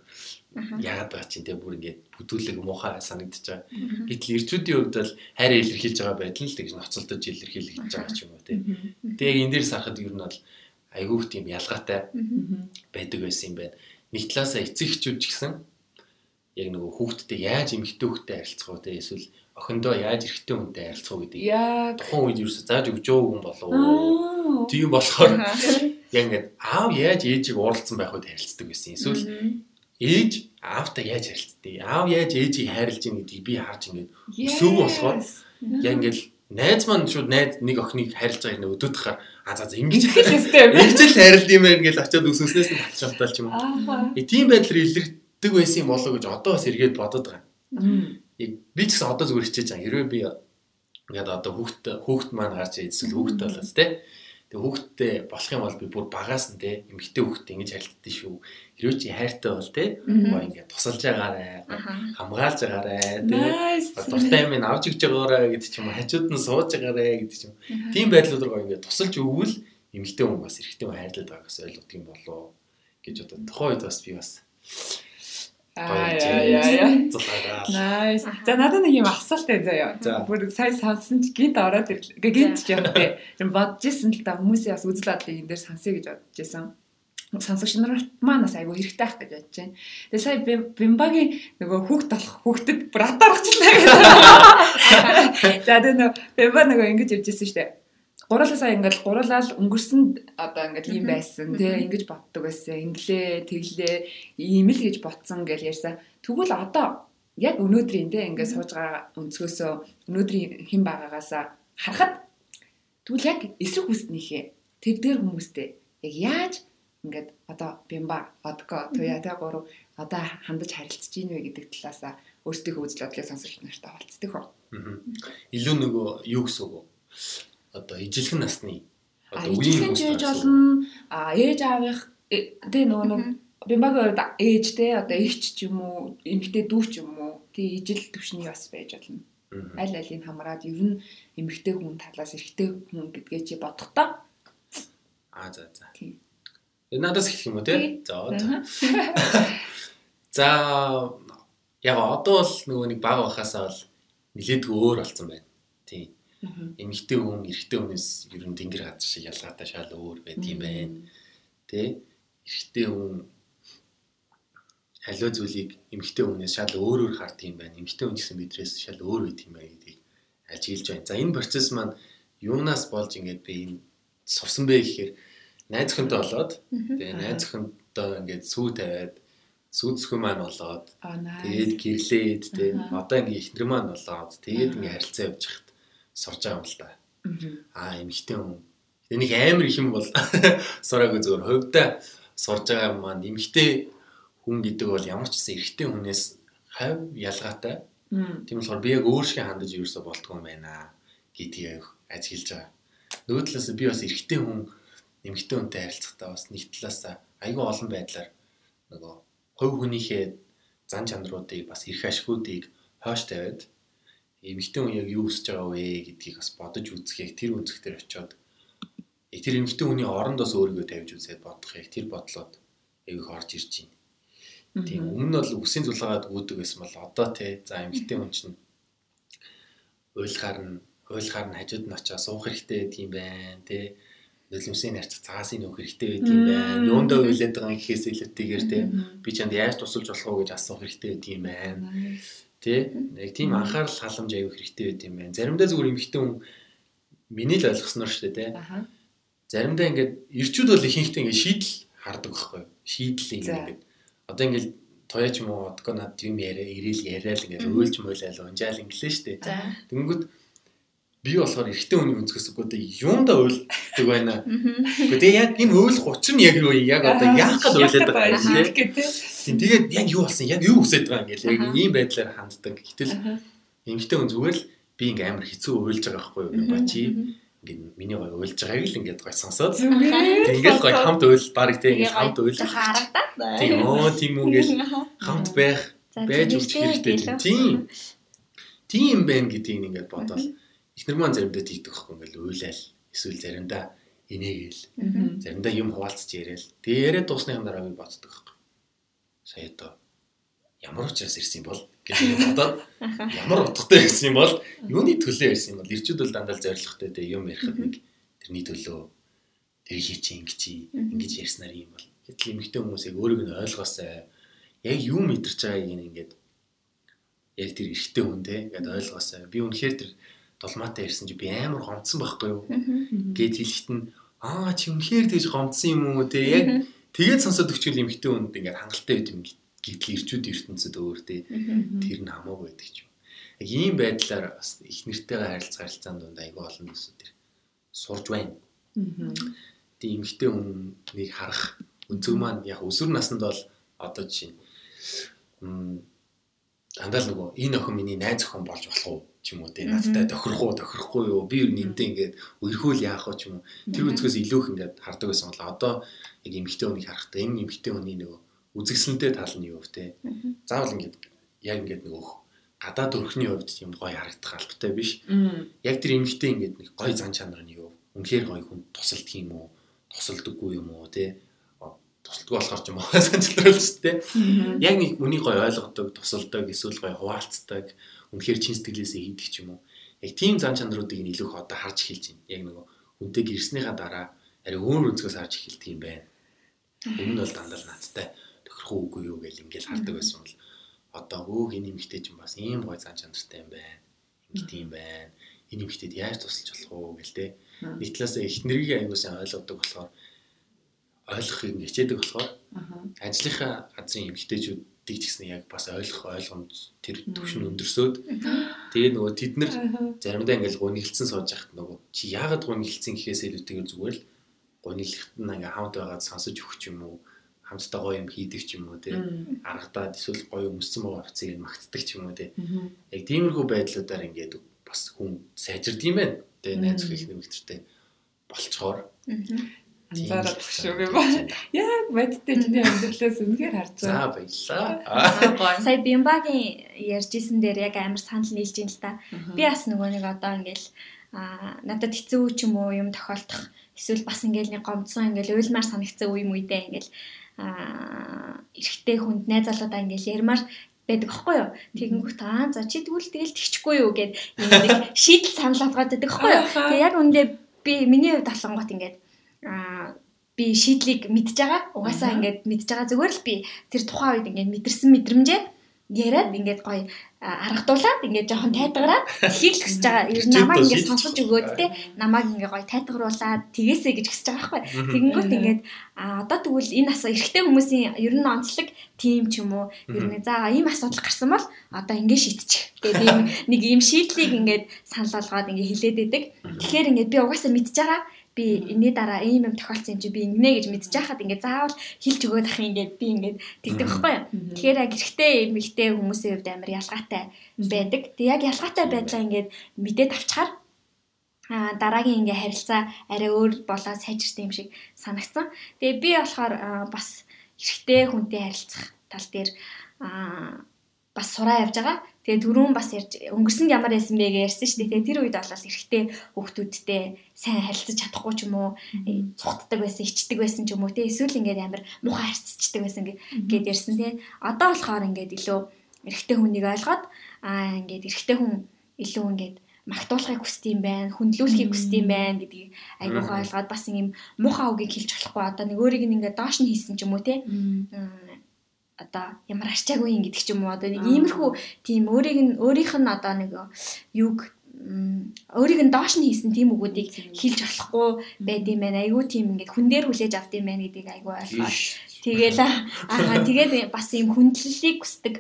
яагаад байгаа чинь тэгээ бүр ингээд бүдүүлэг муухай санагдаж байгаа. Гэтэл ирчүүдийн хувьд бол хайраа илэрхийлж байгаа байдал л тэгж ноцолдож илэрхийлж байгаа ч юм уу тий. Тэгээ энэ дээр сарахад ер нь бол айгүйх тийм ялгаатай байдаг байсан юм байна. Нэг талаасаа эцэг эхчүүд ч гэсэн яг нөгөө хүүхдтэй яаж эмэгтэй хүүхдтэй харилцах вэ тий эсвэл охиндоо яаж эрэгтэй хүнтэй харилцах уу гэдэг. Тухайн үед ерөөсө зааж өгч өгөн болов уу? Тийм болохоор яг ингээд аав яаж ээжийг уурлцсан байх үед харилцдаг байсан. Эсвэл ээж аавтай яаж харилцдаг. Аав яаж ээжийг хайрлаж ийн гэдгийг би харж ингээд өсөв болохоор яг ингээд найз маань шууд найз нэг охиныг байгааг нэг өдөөд хахаар а за за ингэж л ингэж л хайрлд юм байна гэж очиод өсөснөөс нь татчих шалтгаалч юм. Э тийм байдлаар илэрдэг байсан юм болоо гэж одоо бас эргээд бодоод байгаа би ч гэсэн одоо зүгээр хичээж байгаа. Хэрвээ би ингээд одоо хүүхд хүүхд маань гарч ирсэн хүүхд болоод те. Тэгээ хүүхдтэй болох юм бол би бүр багаас нь те эмэгтэй хүүхдтэй ингэж харилцдээ шүү. Хэрвээ чи хайртай бол те гоо ингээд тусалж байгаарэ, хамгаалж байгаарэ те. Дуртай юм авч өгч байгаарэ гэдэг ч юм уу, хажууд нь сууж байгаарэ гэдэг ч юм. Тийм байдлууд руу ингээд тусалж өгвөл эмэгтэй хүн бас эрэгтэй хүн хайрлаад байгаас ойлгох юм болоо гэж одоо үед бас би бас. Nice. За надад нэг юм асуулт байна заяа. Бүр сая сонсон ч гинт ороод ирлээ. Гинт ч юм бэ. Тэр бодож исэн л та хүмүүсийн бас үзэл бодлыг энэ дээр сонсъё гэж бодож исэн. Сонсогч нарт маань бас айгүй хэрэгтэй ах гэж бодож байна. Тэгээ сая бимбагийн нөгөө хүүхд болох хүүхдэд бүр атаарчихлаа гэдэг. За тэгээ нөгөө бимба нөгөө ингэж явж исэн шүү дээ гурлаа сая ингээл гурлаа л өнгөрсөнд одоо ингээл ийм байсан тий ингэж боддог байсан. Инглээ тэглээ ийм л гэж ботсон гэж ярьсан. Тэгвэл одоо яг өнөөдрийн тий ингээд сууж байгаа өнцгөөсөө өнөөдрийн хэн байгаагаасаа харахад тэгвэл яг эсрэг хүснийхээ тэр дээр хүмүүстэй яг яаж ингээд одоо бимба одко туя тий гурав одоо хандаж харилцаж ийн вэ гэдэг талаасаа өөрсдийнхөө үзэл бодлыг сонсогч нартай хавалцдаг хөө. Илүү нөгөө юу гэсэн үг вэ? Одоо ижилхэн насны одоо үеийн хүмүүс болно а ээж аавынх э, тэ нөгөө нэг бимбагийн үед ээж тэ одоо ихч ч юм уу эмэгтэй дүү ч юм уу тий ижил төвшний бас байж болно. Аль алийг хамраад ер нь эмэгтэй хүн талаас эрэгтэй хүн гэдгээ чи бодохдоо. А за за. Тий. Надаас хэлэх юм уу тий? За за. Яг одоо бол нөгөө нэг баг байхасаа бол нилээдгүй өөр болсон байна. Тий эмэгтэй хүн эрэгтэй хүнээс ер нь тэнгэр газар шиг ялгаатай шал өөр байт юм байна. Тэ? Эрэгтэй хүн аливаа зүйлийг эмэгтэй хүнээс шал өөрөөр хард юм байна. Эмэгтэй хүн гэсэн бидрээс шал өөр байт юм байна гэдгийг ажиглаж байна. За энэ процесс маань юунаас болж ингээд би энэ сурсан бэ гэхээр найз охинтой болоод тэгээ найз охинтой ингээд сүү тавиад сүүцгүй маань болоод тэгээд гэрлээд тэгээ одоо ингээд ихнэр маань болоод тэгээд ингээд харилцаа явж хат сурж байгаа юм л да. Аа эмэгтэй хүн. Энийг амар их юм бол сураагүй зөвөр хувьдаа сурж байгаа юм маань эмэгтэй хүн гэдэг бол ямар ч гэсэн эрэгтэй хүнээс хав ялгаатай. Тийм болохоор би яг өөр шиг хандаж ерөөсө болтгоо юм байна гэдгийг ажиглаж байгаа. Нөгөө талаас би бас эрэгтэй хүн эмэгтэй хүнтэй харилцахдаа бас нэг талаас айгүй олон байдлаар нөгөө хувь хүнийхээ зан чанаруудыг бас эрх ашгуудыг хойш тавиад эмэгтэй хүн яг юу хүсэж байгаа вэ гэдгийг бас бодож үзэх яг тэр үнцэг дээр очиод тэр эмэгтэй хүний орондоос өөрийгөө тавьж үзээд бодох яг тэр бодлоод яг их орж ирж байна. Тийм өмнө нь бол үсийн зулгаагаад өгдөг байсан бол одоо те за эмэгтэй хүн чинь уйлахаар нь уйлахаар нь хажууд нь очиж суух хэрэгтэй тийм байна те нулимсын нарч цаасын нөх хэрэгтэй байдаг юм байна. Юундаа уйлаад байгаа гэхээс илүүтэйгээр те би чанд яаж тусалж болох уу гэж асуух хэрэгтэй байдаг юм байна. Тэ яг тийм анхаарал халамж аягүй хэрэгтэй байд юм байна. Заримдаа зүгээр эмхтэн хүн миний л ойлгосноор шүү дээ те. Заримдаа ингээд ирчүүд бол ихэнхдээ ингээд шийдэл хардаг байхгүй юу? Шийдлийг ингээд одоо ингээд тояч юм уу одгоо над юм яриа ирээл яриад ингээд өөлж мөйлэл унжаал инглээ шүү дээ. Тэнгүүд би болохоор эрэгтэй хүний өнцгөөс үгүйдээ юунда уйлдаг байна. Гэхдээ яг энэ уйлах учир нь яг юу? Яг одоо яах гээд уйлаад байгаа юм тийм. Тэгээд яг юу болсон? Яг юу хүсэж байгаа юм гээл? Яг ийм байдлаар ханддаг. Гэтэл эмэгтэй хүн зүгээр л би ингээм амар хэцүү уйлж байгаа байхгүй юу? Бачи ингээд миний гоё уйлж байгааг л ингээд гоё сонсоод тэгээд гоё хамт уйл баг тийм ингээд хамт уйл харагдаад тийм оо тийм үгээл хамт байх байж үуч хэрэгтэй. тийм. Тийм байх гэдгийг ингээд бодоод эхнэр маань заримдаа тийгдэг байхгүй ингээл уйлал эсвэл заримдаа инээгээл заримдаа юм хуваалцж яриад тэгээ яриад дуусныхан дараа би боддог байхгүй. Сая одоо ямар учраас ирсэн бол гэж бодоод ямар утгатай ирсэн бол юуны төлөө ирсэн бол ирчүүд бол дандаа зоригтой те юм ярихад нэг тэрний төлөө тэр хий чи ингэ чи ингэж ярьснаар юм бол хэтэл эмэгтэй хүмүүсийг өөрийг нь ойлгоосай яг юу мэдэрч байгааг ингээд яг тэр эрэгтэй хүн те ингээд ойлгоосай би үнэхээр тэр долмаатай ирсэн чи би амар гомдсон байхгүй юу? Гэж хэлэхэд нь аа чи үнэхээр тэгж гомдсон юм уу те? Яг тэгээд сонсоод өгчүүл эмхтэй хүнд ингээд хангалттай байт юм гэтэл ирчүүд ертөнцид өөр те. Тэр нь хамаагүй байдаг юм. Яг ийм байдлаар бас их нэртэйгээ харилцах харилцаанд дунд айгүй олон зүйлсүүд тэр сурж байна. Тийм эмхтэй хүнийг харах өнцөг маань яг өсвөр наснд бол одоо жишээ дандаа л нөгөө энэ охин миний найз охин болж болох уу ч юм уу те. Надтай тохирох уу тохирохгүй юу? Би ер нь энтэй ингээд өрхөөл яах вэ ч юм уу? Тэр үзгээс илүү их ингээд хардаг байсан бол одоо яг эмгхтэй хүнийг харахтаа энэ эмгхтэй хүний нөгөө үзэгсэнтэй тал нь юу вэ те? Заавал ингээд яг ингээд нөгөө гадаад өрхний хувьд юм гоё харагдах албатай биш. Яг тэр эмгхтэй ингээд нэг гоё зан чанар нь юу? Үнэхээр гоё хүн тусалдаг юм уу? Тусалдаггүй юм уу те тусалдгүй болохоор ч юм уу санчлал шүү дээ. Яг нэг үнийг гоё ойлгодог, тусалдаг, эсвэл гоё хуваалцдаг, үнэхээр чин сэтгэлээсээ хийдэг ч юм уу. Яг тийм зам чанаруудыг нь илүү их одоо харж эхэлж байна. Яг нөгөө хүнтэй гэрснийхаа дараа ари өөр өнцгөөс харж эхэлдэг юм байна. Өмнө нь бол дандаа наадтай тохирох уугүй юу гэж ингээл хардаг байсан бол одоо өө хин нэмэгтэй ч юм бас ийм гоё зам чанартай юм байна. Ингээд юм байна. Энэ нэмэгтэйд яаж тусалж болох уу гэл те. Нэг талаас их нэргийн аягуусаа ойлгодог болохоор ойлгохыг нь хичээдэг болохоор ажлынхаа газрын эмгтээчүүдийг ч гэсэн яг бас ойлгох ойлгомж тэр төвшин өндөрсөөд тэгээ нөгөө тэд нар заримдаа ингээл гуниглцсан сууж яхад нөгөө чи яагаад гуниглцсан гэхээс илүүтэйгээр зүгээр л гуниглахт нь ингээ хамт байгаад сонсож өгч юм уу? Хамтдаа гоё юм хийдэг ч юм уу тий аргадаад эсвэл гоё өмссөн байгаа хувцсыг магтдаг ч юм уу тий яг тиймэрхүү байдлуудаар ингээд бас хүн сайжирд юм байна тий найз их нэмэгдэртэй болцохоор анзаараад шүү юм байна. Яг бодтой чиний амьдралаас үнэхээр харж байгаа. За баярлаа. Сая Бимбагийн ярьжсэн дээр яг амар санал нийлж ин л та. Би бас нөгөө нэг одоо ингээл а надад хэцүү ч юм уу юм тохиолдох эсвэл бас ингээл нэг гомдсон ингээл уйлмаар санагцсан үе мүйдээ ингээл а эрэгтэй хүнд найз залуудаа ингээл ярмаар байдаг аахгүй юу. Тэгэнгүүт аа за чи тэгвэл тэгэл тэгчихгүй юу гэд нэг шийдэл санал болгоод байдаг аахгүй юу. Тэгээ яг үндэ би миний хувьд талангууд ингээд аа би шийдлийг мэдж байгаа. Угаасаа ингээд мэдж байгаа зүгээр л би тэр тухайн үед ингээд мэдэрсэн мэдрэмжээ яриад ингээд гоё аргадуулаад ингээд жоохон тайтгараад тхийг л хүсэж байгаа. Ер нь намайг ингээд сонсож өгөөд те намайг ингээд гоё тайтгаруулаад тгээсэй гэж хүсэж байгаа байхгүй. Тэгэнгүүт ингээд одоо тэгвэл энэ асуу эрэгтэй хүмүүсийн ер нь онцлог тим ч юм уу ер нь за ийм асуудал гарсан бол одоо ингээд шийдчих. Тэгээд нэг ийм шийдлийг ингээд санал болгоод ингээд хэлээд идэг. Тэгэхээр ингээд би угаасаа мэдж байгаа би энэний дараа ийм юм тохиолдсон юм чи би ингэнэ гэж мэдчихэхад ингээд заавал хилж өгөөд ах ингээд би ингээд тэгдэг байхгүй юу. Тэгэхээр яг эрэгтэй эмэгтэй хүмүүсийн хувьд амар ялгаатай байдаг. Тэг яг ялгаатай байдлаа ингээд мэдээд авчаар а дараагийн ингээ харилцаа арай өөр болоод сайжирсан юм шиг санагцсан. Тэгээ би болохоор бас эрэгтэй хүнтэй харилцах тал дээр а бас сураа явж байгаа. Тэгээ түрүүн бас ярьж өнгөрсөнд ямар байсан бэ гэж ярьсан шүү дээ. Тэр үед бол эрэгтэй хүүхдүүдтэй сайн харилцаж чадахгүй ч юм уу, цухтдаг байсан, ичдэг байсан ч юм уу, тэ эсвэл ингээд амар муухай харьцдаг байсан гэд ярьсан тий. Одоо болохоор ингээд илүү эрэгтэй хүнийг ойлгоод аа ингээд эрэгтэй хүн илүү ингээд магтуулахыг хүсдэг юм байна, хүндлүүлэхийг хүсдэг юм байна гэдгийг айгуугаа ойлгоод бас юм муухай үгийг хэлж болохгүй одоо нэг өөрийг нь ингээд доош нь хийсэн ч юм уу те. Одоо ямар арчаагүй юм гэдэг ч юм уу одоо нэг иймэрхүү тийм өөрийг нь өөрийнх нь одоо нэг юг өөрийг нь доош нь хийсэн тийм үгүүдийг хэлж болохгүй байд юм байна. Айгүй тийм ингээд хүн дээр хүлээж авд юм байна гэдгийг айгүй ойлгоод. Тэгээл аа тэгээд бас юм хүндлэлийг хүсдэг.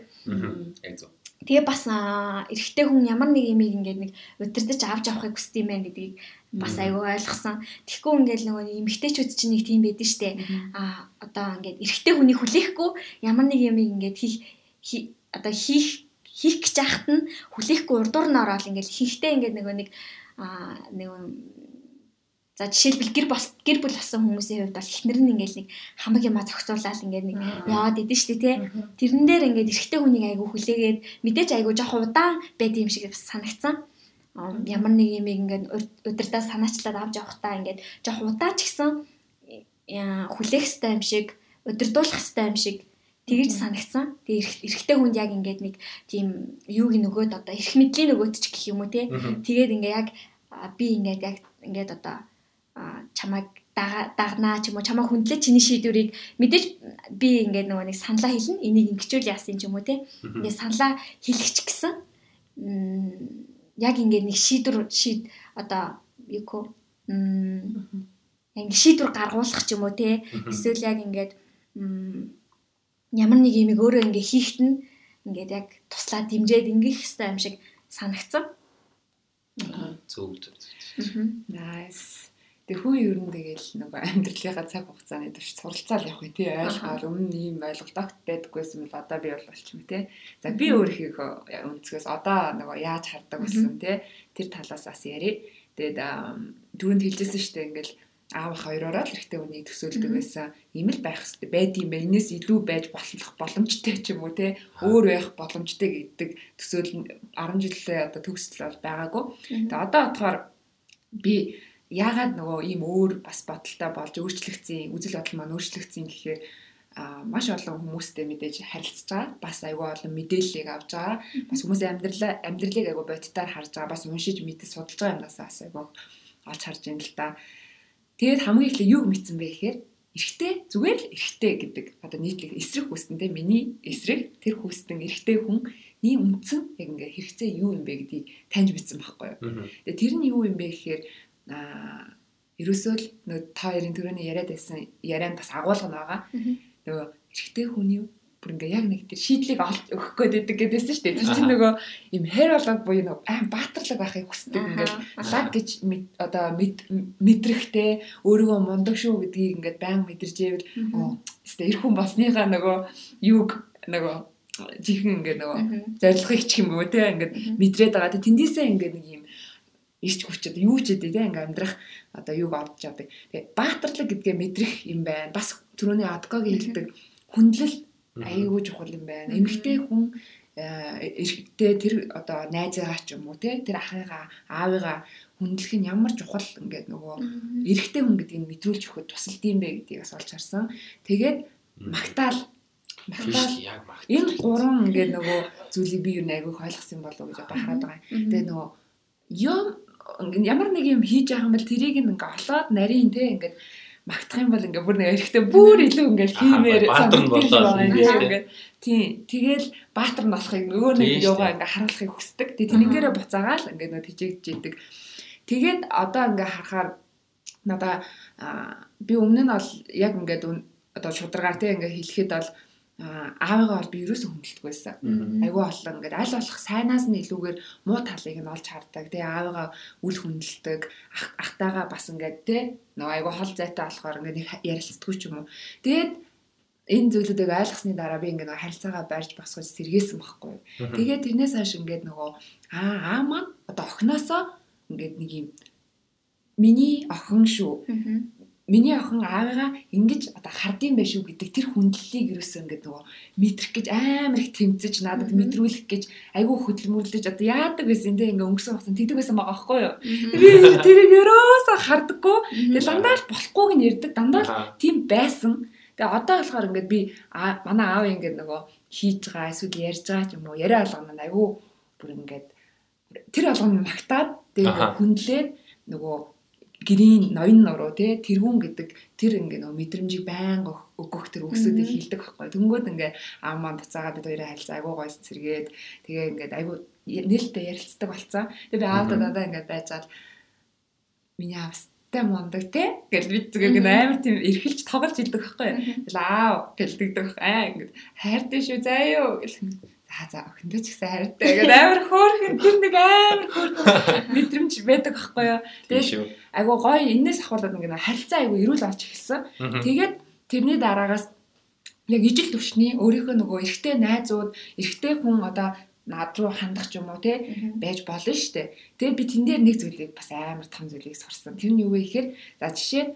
Яг зөв. Тэгээ бас эрэгтэй хүн ямар нэг юм ингээд нэг удирдах авч авахыг хүсдэг юм байна гэдгийг бас айгүй ойлгосон. Тэгэхгүй ингээд нөгөө эмэгтэйчүүд чинь нэг тийм байдэн штэ. А одоо ингээд эрэгтэй хүнийг хүлээхгүй ямар нэг юм ингээд хийх одоо хийх хийх гэж яхад нь хүлээхгүй урдуур нь ороод ингээд хийхдээ ингээд нөгөө нэг а нэг За жишээлбэл гэр бос гэр бүл болсон хүмүүсийн хувьд бол эхнэр нь ингээл нэг хамаг юма зохицуулаад ингээд нэг яваад идэв штэ тий. Тэрэн дээр ингээд эрэгтэй хүнийг айгу хүлээгээд мэдээж айгу жоох удаан байд юм шиг санагцсан. Ямар нэг юм ингээд удирдаа санаачлаад авч явахдаа ингээд жоох удаан ч гэсэн хүлээх хэвээр юм шиг удирдуулах хэвээр юм шиг тэгж санагцсан. Тэгээ эрэгтэй хүнд яг ингээд нэг тийм юуг нөгөөд одоо эрх мэдлийн нөгөөд ч гэх юм уу те. Тэгээд ингээд яг би ингээд яг ингээд одоо чамайг дагнаа ч юм уу чамаа хүндлээ чиний шийдвэрийг мэдээж би ингээд нөгөө нэг саналаа хэлнэ. Энийг ингэчүүл яасан ч юм уу те. Ингээд саналаа хэлчих гэсэн яг ингээд нэг шийдвэр шийд одоо юу кё ингээд шийдвэр гаргуулах ч юм уу те. Эсвэл яг ингээд ямар нэг юм өөрөө ингээд хийхт нь ингээд яг туслаа дэмжиж ингэх хэрэгтэй юм шиг санагцсан. Зөв зөв. Nice. Тэг хүн ер нь тэгэл нөгөө амьдралынхаа цаг хугацааны төвч суралцаал явах юм тий ойлгохоор өмнө ийм ойлголт огт байдаггүйсэн бол одоо би бол болчих юм тий. За би өөрийнхөө өнцгөөс одоо нөгөө яаж хардаг гэсэн тий тэр талаас бас ярив. Тэгээд түрүүнд хэлжсэн шүү дээ ингээл аав хоёроо л эрэгтэй хүнийг төсөөлдөг байсан. Ийм л байх хэрэгтэй байд юм байна. Энэс илүү байж болох боломжтой ч юм уу те. Өөр байх боломжтой гэдэг төсөөл 10 жилээ одоо төгсөл бол байгаагүй. Тэгээ одоо бодохоор би яагаад нөгөө ийм өөр бас бодолтой болж өөрчлөгдсөн үзэл бодол маань өөрчлөгдсөн гэхээр маш олон хүмүүстэй мэдээж харилцаж байгаа. Бас айгүй олон мэдээллийг авч байгаа. Бас хүмүүсийн амьдралаа амьдралыг айгүй бодитоор харж байгаа. Бас уншиж мэдээ судалж байгаа юмнаас бас айгүй олж харж байна л да. Тэгээд хамгийн ихлэ юг мэдсэн бэ гэхээр эрэгтэй зүгээр л эрэгтэй гэдэг одоо нийтлэг эсрэг хүснэтэй миний эсрэг тэр хүснэн эрэгтэй хүн ийм үндсэн яг ингээ хэрэгцээ юу юм бэ гэдгийг таньж мэдсэн байхгүй юу. Тэгээд тэр нь юу юм бэ гэхээр аа ерөөсөө л нөгөө та хоёрын төрөний яриад байсан ярианд бас агуулга байгаа. Нөгөө эрэгтэй хүний бүр ингээ яг нэг тэр шийдлийг олж өгөх гээд байдаг гэдээсэн шүү дээ. Тэр чинь нөгөө юм хэр болоод буюу нөгөө аим баатарлаг байхыг хүсдэг. Ингээд лаг гэж одоо мэдрэхтэй өөрийгөө мундаг шүү гэдгийг ингээд байн мэдэрч ивэл өстө эр хүн болсныхаа нөгөө юг нөгөө жихэн ингээд нөгөө зорилгыг чих юм бөө те ингээд мэдрээд байгаа. Тэндээсээ ингээд нэг юм ирч хүчтэй юу ч гэдэг ингээ амьдрах одоо юг авч чаддаг. Тэгээ баатарлаг гэдгээ мэдрэх юм байна. Бас түрүүний адкогийн хэлдэг хүндлэл аюулгүй чухал юм байна. Эмэгтэй хүн эрэгтэй тэр одоо найзаагаа ч юм уу те тэр ахыгаа аавыгаа хүндлэх нь ямар чухал ингээд нөгөө эрэгтэй хүн гэдгийг мэдрүүлж өгөхөд тусалдсан бэ гэдгийг бас олж харсан. Тэгээд магтаал магтаал яг магтаал энэ гурван ингээд нөгөө зүйлийг би юу нэг айгүй ойлгосон болов уу гэж одоо хараад байгаа. Тэгээ нөгөө юм ямар нэг юм хийж байгаа юм бол тэрийг ингээ олоод нарийн те ингээд магтах юм бол ингээ бүр нэг эрэхтэй бүр илүү ингээ хиймээр баатар нь болоо ингээ тий тэгэл баатар нь болохыг нөгөө нэг юугаа ингээ харуулахыг хүсдэг. Тий тэнэгээрээ буцаагаал ингээ нөгөө тижээгж идэг. Тэгээд одоо ингээ харахаар надаа би өмнө нь бол яг ингээд одоо шударгаар тий ингээ хэлэхэд бол аавыгаа бол би ерөөсөө хүндэлдэг байсан. Айгүй олон ингээд аль болох сайнаас нь илүүгээр муу талыг нь олж хардаг. Тэгээ аавыгаа үл хүндэлдэг. Ахтайгаа бас ингээд те нөгөө айгүй хол зайтай болохоор ингээд ярилцдаггүй ч юм уу. Тэгээд энэ зүйлүүдийг ойлгосны дараа би ингээд харилцаагаа барьж босгож сэргээсэн байхгүй. Тэгээд тэрнээс хойш ингээд нөгөө аа аа маань одоо охиноосоо ингээд нэг юм миний охин шүү миний охин аавыгаа ингэж одоо хардсан байх шүү гэдэг тэр хүндлэлийг ерөөсөө ингээд нөгөө мэдрэх гэж амар их тэмцэж надад мэдрүүлэх гэж айгүй хөдөлмөрлөж одоо яадаг байсан те ингээд өнгөрсөн хугацаанд тэгдэг байсан байгаа байхгүй юу? Би тэрийг ерөөсөө хардаггүй тэгээ дандаа л болохгүйг нь ярддаг дандаа л тийм байсан. Тэгээ одоо болохоор ингээд би манай аав ингээд нөгөө хийж байгаа эсвэл ярьж байгаа ч юм уу яриа алгана айгүй бүр ингээд тэр алганы магтаад тэгээ хүндлээд нөгөө гэрийн ноён нуруу те тэргүүн гэдэг тэр ингээ нөгөө мэдрэмжийг байнга өг- өгөх тэр үгсүүдийг Мгм. хилдэг байхгүй. Тэнгүүд ингээ аав маань буцаагаад бид хоёрын харилцаа айгуу гоё сэргээд тэгээ ингээ айгуу нээлттэй ярилцдаг болцсон. Тэгээ би аавдаа дандаа ингээ байжаад миний аавстай мундаг те гэж бид зүгээр ингээ амар тийм эрхэлж тоглож идэх байхгүй. Тэгэл аав гэлдэгдэг аа ингээд хайртай шүү заа юу гэл. За за охиндоо ч гэсэн хайртай гэдэг амар хөөрхөн тэр нэг амар хөөрхөн мэдрэмж байдаг байхгүй юу. Тийм Тэгээд шүү. айгу гоё энэс ахуулаад ингээд нэг харилцаа айгу эрүүл болж эхэлсэн. Тэгээд тэрний дараагаас яг ижил төвшний өөрийнхөө нөгөө эрэгтэй найзууд эрэгтэй хүн одоо над руу хандах юм уу те байж болно шүү дээ. Тэгээд би тэн дээр нэг зүйлийг бас амар том зүйлийг сурсан. Тэр нь юу вэ гэхээр за жишээ нь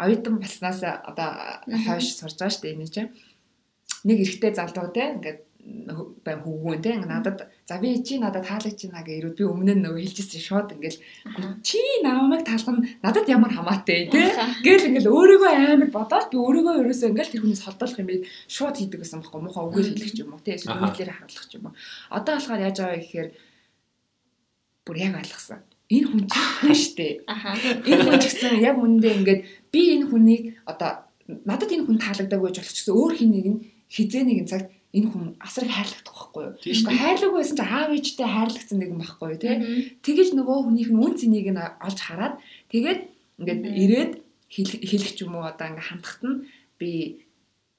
оюутан болсноос одоо хойш сурж байгаа шүү дээ энэ чинь. Нэг эрэгтэй залуу те ингээд бай хөвгүүн те ингээд надад за би чи надад таалагч байна гэж ирүүд би өмнө нь нөгөө хэлжсэн шууд ингээд чи намайг таалгана надад ямар хамаатай те Гэл ингээл өөрийгөө амар бодоод би өөрийгөө ерөөсөө ингээл тэр хүнээс холдуулах юм би шууд хийдэг гэсэн байхгүй муухай үгээр хэлэх ч юм уу тий эсвэл Аха. үйлдэлээр харуулах ч юм уу. Одоо болохоор яаж байгаа гэхээр бүр яг ойлгосон. Энэ хүн чи хүн штэ. Энэ хүн ч гэсэн яг үнэндээ ингээд би энэ хүнийг одоо надад энэ хүн таалагдаагүй гэж болох ч гэсэн өөр хэнийг нь хизээ нэгэн цагт энэ хүн асар их хайрлагдах байхгүй юу? Гэхдээ хайрлаагүй байсан чи аав ээжтэй хайрлагдсан нэг юм байхгүй юу тий? Тэгэж нөгөө хүнийх нь үн цэнийг нь олж хараад тэгээд ингээд ирээд хэл- хэлэх ч юм уу одоо ингээд хандахт нь би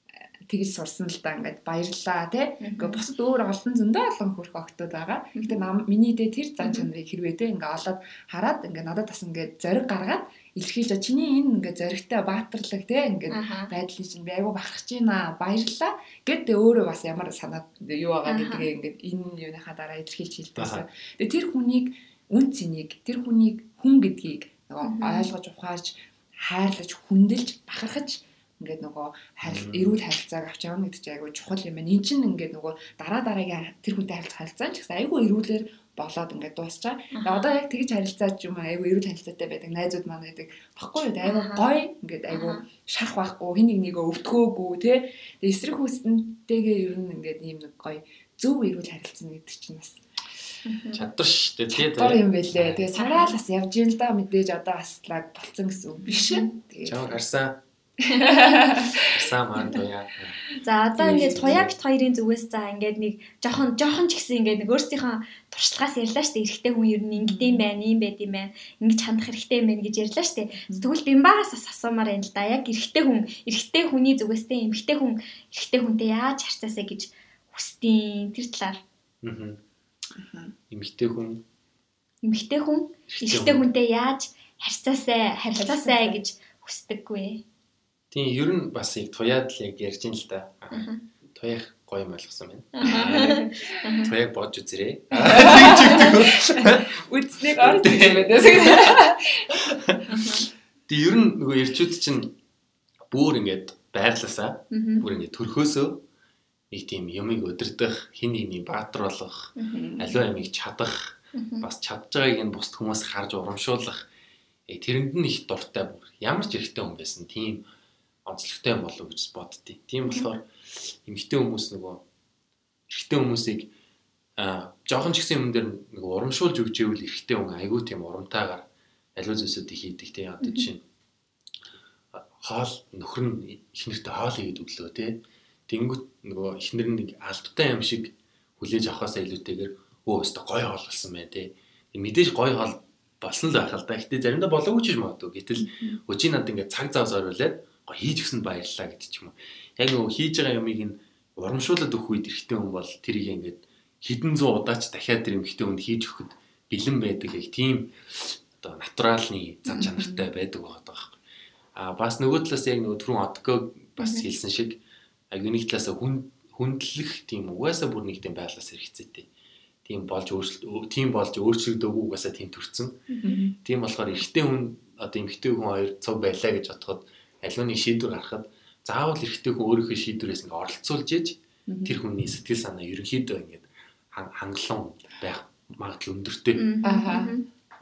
э, тэгж сурсан л да ингээд баярлаа тий. Ингээд бусад өөр олон зөндөө олон хөрх октод байгаа. Гэтэ миний дэ тэр зан чанарыг хэрвээ тий ингээд олоод хараад ингээд надад бас ингээд зориг гаргаад илэрхийлж чиний энэ ингээд зоригтой баатарлаг тий ингээд Аха. байдлыг чинь би айгу бахархаж байна баярлаа гэд өөрөө бас ямар санаад юу байгаа Аха. гэдгээ ингээд энэ юуныхаа дараа илэрхийлж хэлдэгсэн. Тэгээ тэр хүнийг үн цэнийг тэр хүнийг хүн гэдгийг нөгөө ойлгож ухаарж хайрлаж хүндэлж бахархаж ингээд нөгөө эрүүл харилцааг авч явна гэдэг чинь айгүй чухал юм байна. Энд чинь ингээд нөгөө дараа дараагийн тэр хүнтэй харилцах харилцаа ч гэсэн айгүй эрүүлэр болоод ингээд дуусчаа. Тэгээ одоо яг тэгж харилцаа ч юм айгүй эрүүл харилцаатай байдаг найзууд маань байдаг. Баггүй юу? Айгүй гоё ингээд айгүй шарах байхгүй хин нэг нэгэ өвтгөөгүй тий. Тэгээ эсрэг хүснэнтэйгээ ер нь ингээд ийм нэг гоё зөв эрүүл харилцана гэдэг чинь бас Чадвар шүү дээ. Тэгээд гор юм байлээ. Тэгээ сураал бас явж ийн л да мэдээж одоо бас лаг болцсон гэсэн үг биш. Тэгээ чамд харсан. Харсан маань туяа. За одоо ингээд шүү. туяа бит хоёрын зүгээс за ингээд нэг жоохон жоохон ч гэсэн ингээд нэг өөрсдийнхөө туршлагаас ярьлаа штэ эрэгтэй хүн ер нь ингэдэм байх, ийм байд юм байна. Ингэж хандах хэрэгтэй юм байна гэж ярьлаа штэ. Тэгвэл бимбагаас бас асуумаар байна л да. Яг эрэгтэй хүн, эрэгтэй хүний зүгээс те эмэгтэй хүн эрэгтэй хүнтэй яаж харьцаасаа гэж хүсдیں۔ Тэр талаар Аа. Имэгтэй хүн эмэгтэй хүн эрэгтэй хүнтэй яаж харьцаасаа харьцаасаа гэж хүсдэггүй. Тийм ер нь бас яг туяад л яг ярьж ин л да. Аха. Туяах гоё юм ойлгосон байна. Аха. Туяаг бодж үзэрээ. үдснэг орж ирэх юм байна. Тэг ер нь нөгөө ирчүүд чинь бүр ингээд байрласаа Мгм. бүр ингээд төрхөөсөө нэг тийм юмыг өдөрдох, хин нэгний баатар болох, аливаа ямиг чадах, бас чадж байгааг нь бусд хүмүүс харж урамшуулах. Тэрэнд нь их дуртай бүр. Ямар ч эрэгтэй хүн байсан тийм онцлогтой болов уу гэж боддتي. Тийм болохоор эмэгтэй хүмүүс нөгөө эрэгтэй хүмүүсийг аа жоохон ч гэсэн юм дээр нэг урамшуулж өгч ивэл эрэгтэй хүн айгүй тийм урамтайгаар аливаа зүйлсүүдийг хийдэг тийм одоо жишээ нь хоол нөхөр нь ихнэртэй хоол хийгээд өглөө тий. Тэнгүүт нөгөө ихнэр нь нэг албатай юм шиг хүлээж авахаасаа илүүтэйгээр өө өстө гой хоол болсон байна тий. Мэдээж гой хоол болсон л байх л да. Гэтэ заримдаа болоогүй ч юм магадгүй. Гэтэл өчиг над ингээд цаг зав зориулаад гой хийж өгсөнд баярлалаа гэдэг ч юм уу. Яг нөгөө хийж байгаа юмыг нь урамшуулад өгөх үед эрэгтэй хүн бол тэрийг ингээд хідэн зуун удаач дахиад тэр эмэгтэй хүнд хийж өгөхөд бэлэн байдаг яг тийм одоо натуралны зам чанартай байдаг байгаа байхгүй. А бас нөгөө талаас яг нөгөө түрүүн одко бас хэлсэн шиг аг нэг талаас хүн хүндлэх тийм угаасаа бүр нэг тийм байдлаас хэрэгцээтэй. Тийм болж өөрчлөлт тийм болж өөрчлөгдөөгүй угаасаа тийм төрцөн. Тийм болохоор эрэгтэй хүн одоо эмэгтэй хүн хоёр цуг байлаа гэж бодоход аливаа нэг шийдвэр гаргахад заавал эрэгтэй хүн өөрийнхөө шийдвэрээс ингээ оролцуулж иж тэр хүний сэтгэл санаа ерөнхийдөө ингээд хан- хангалуун байх магадлал өндөртэй.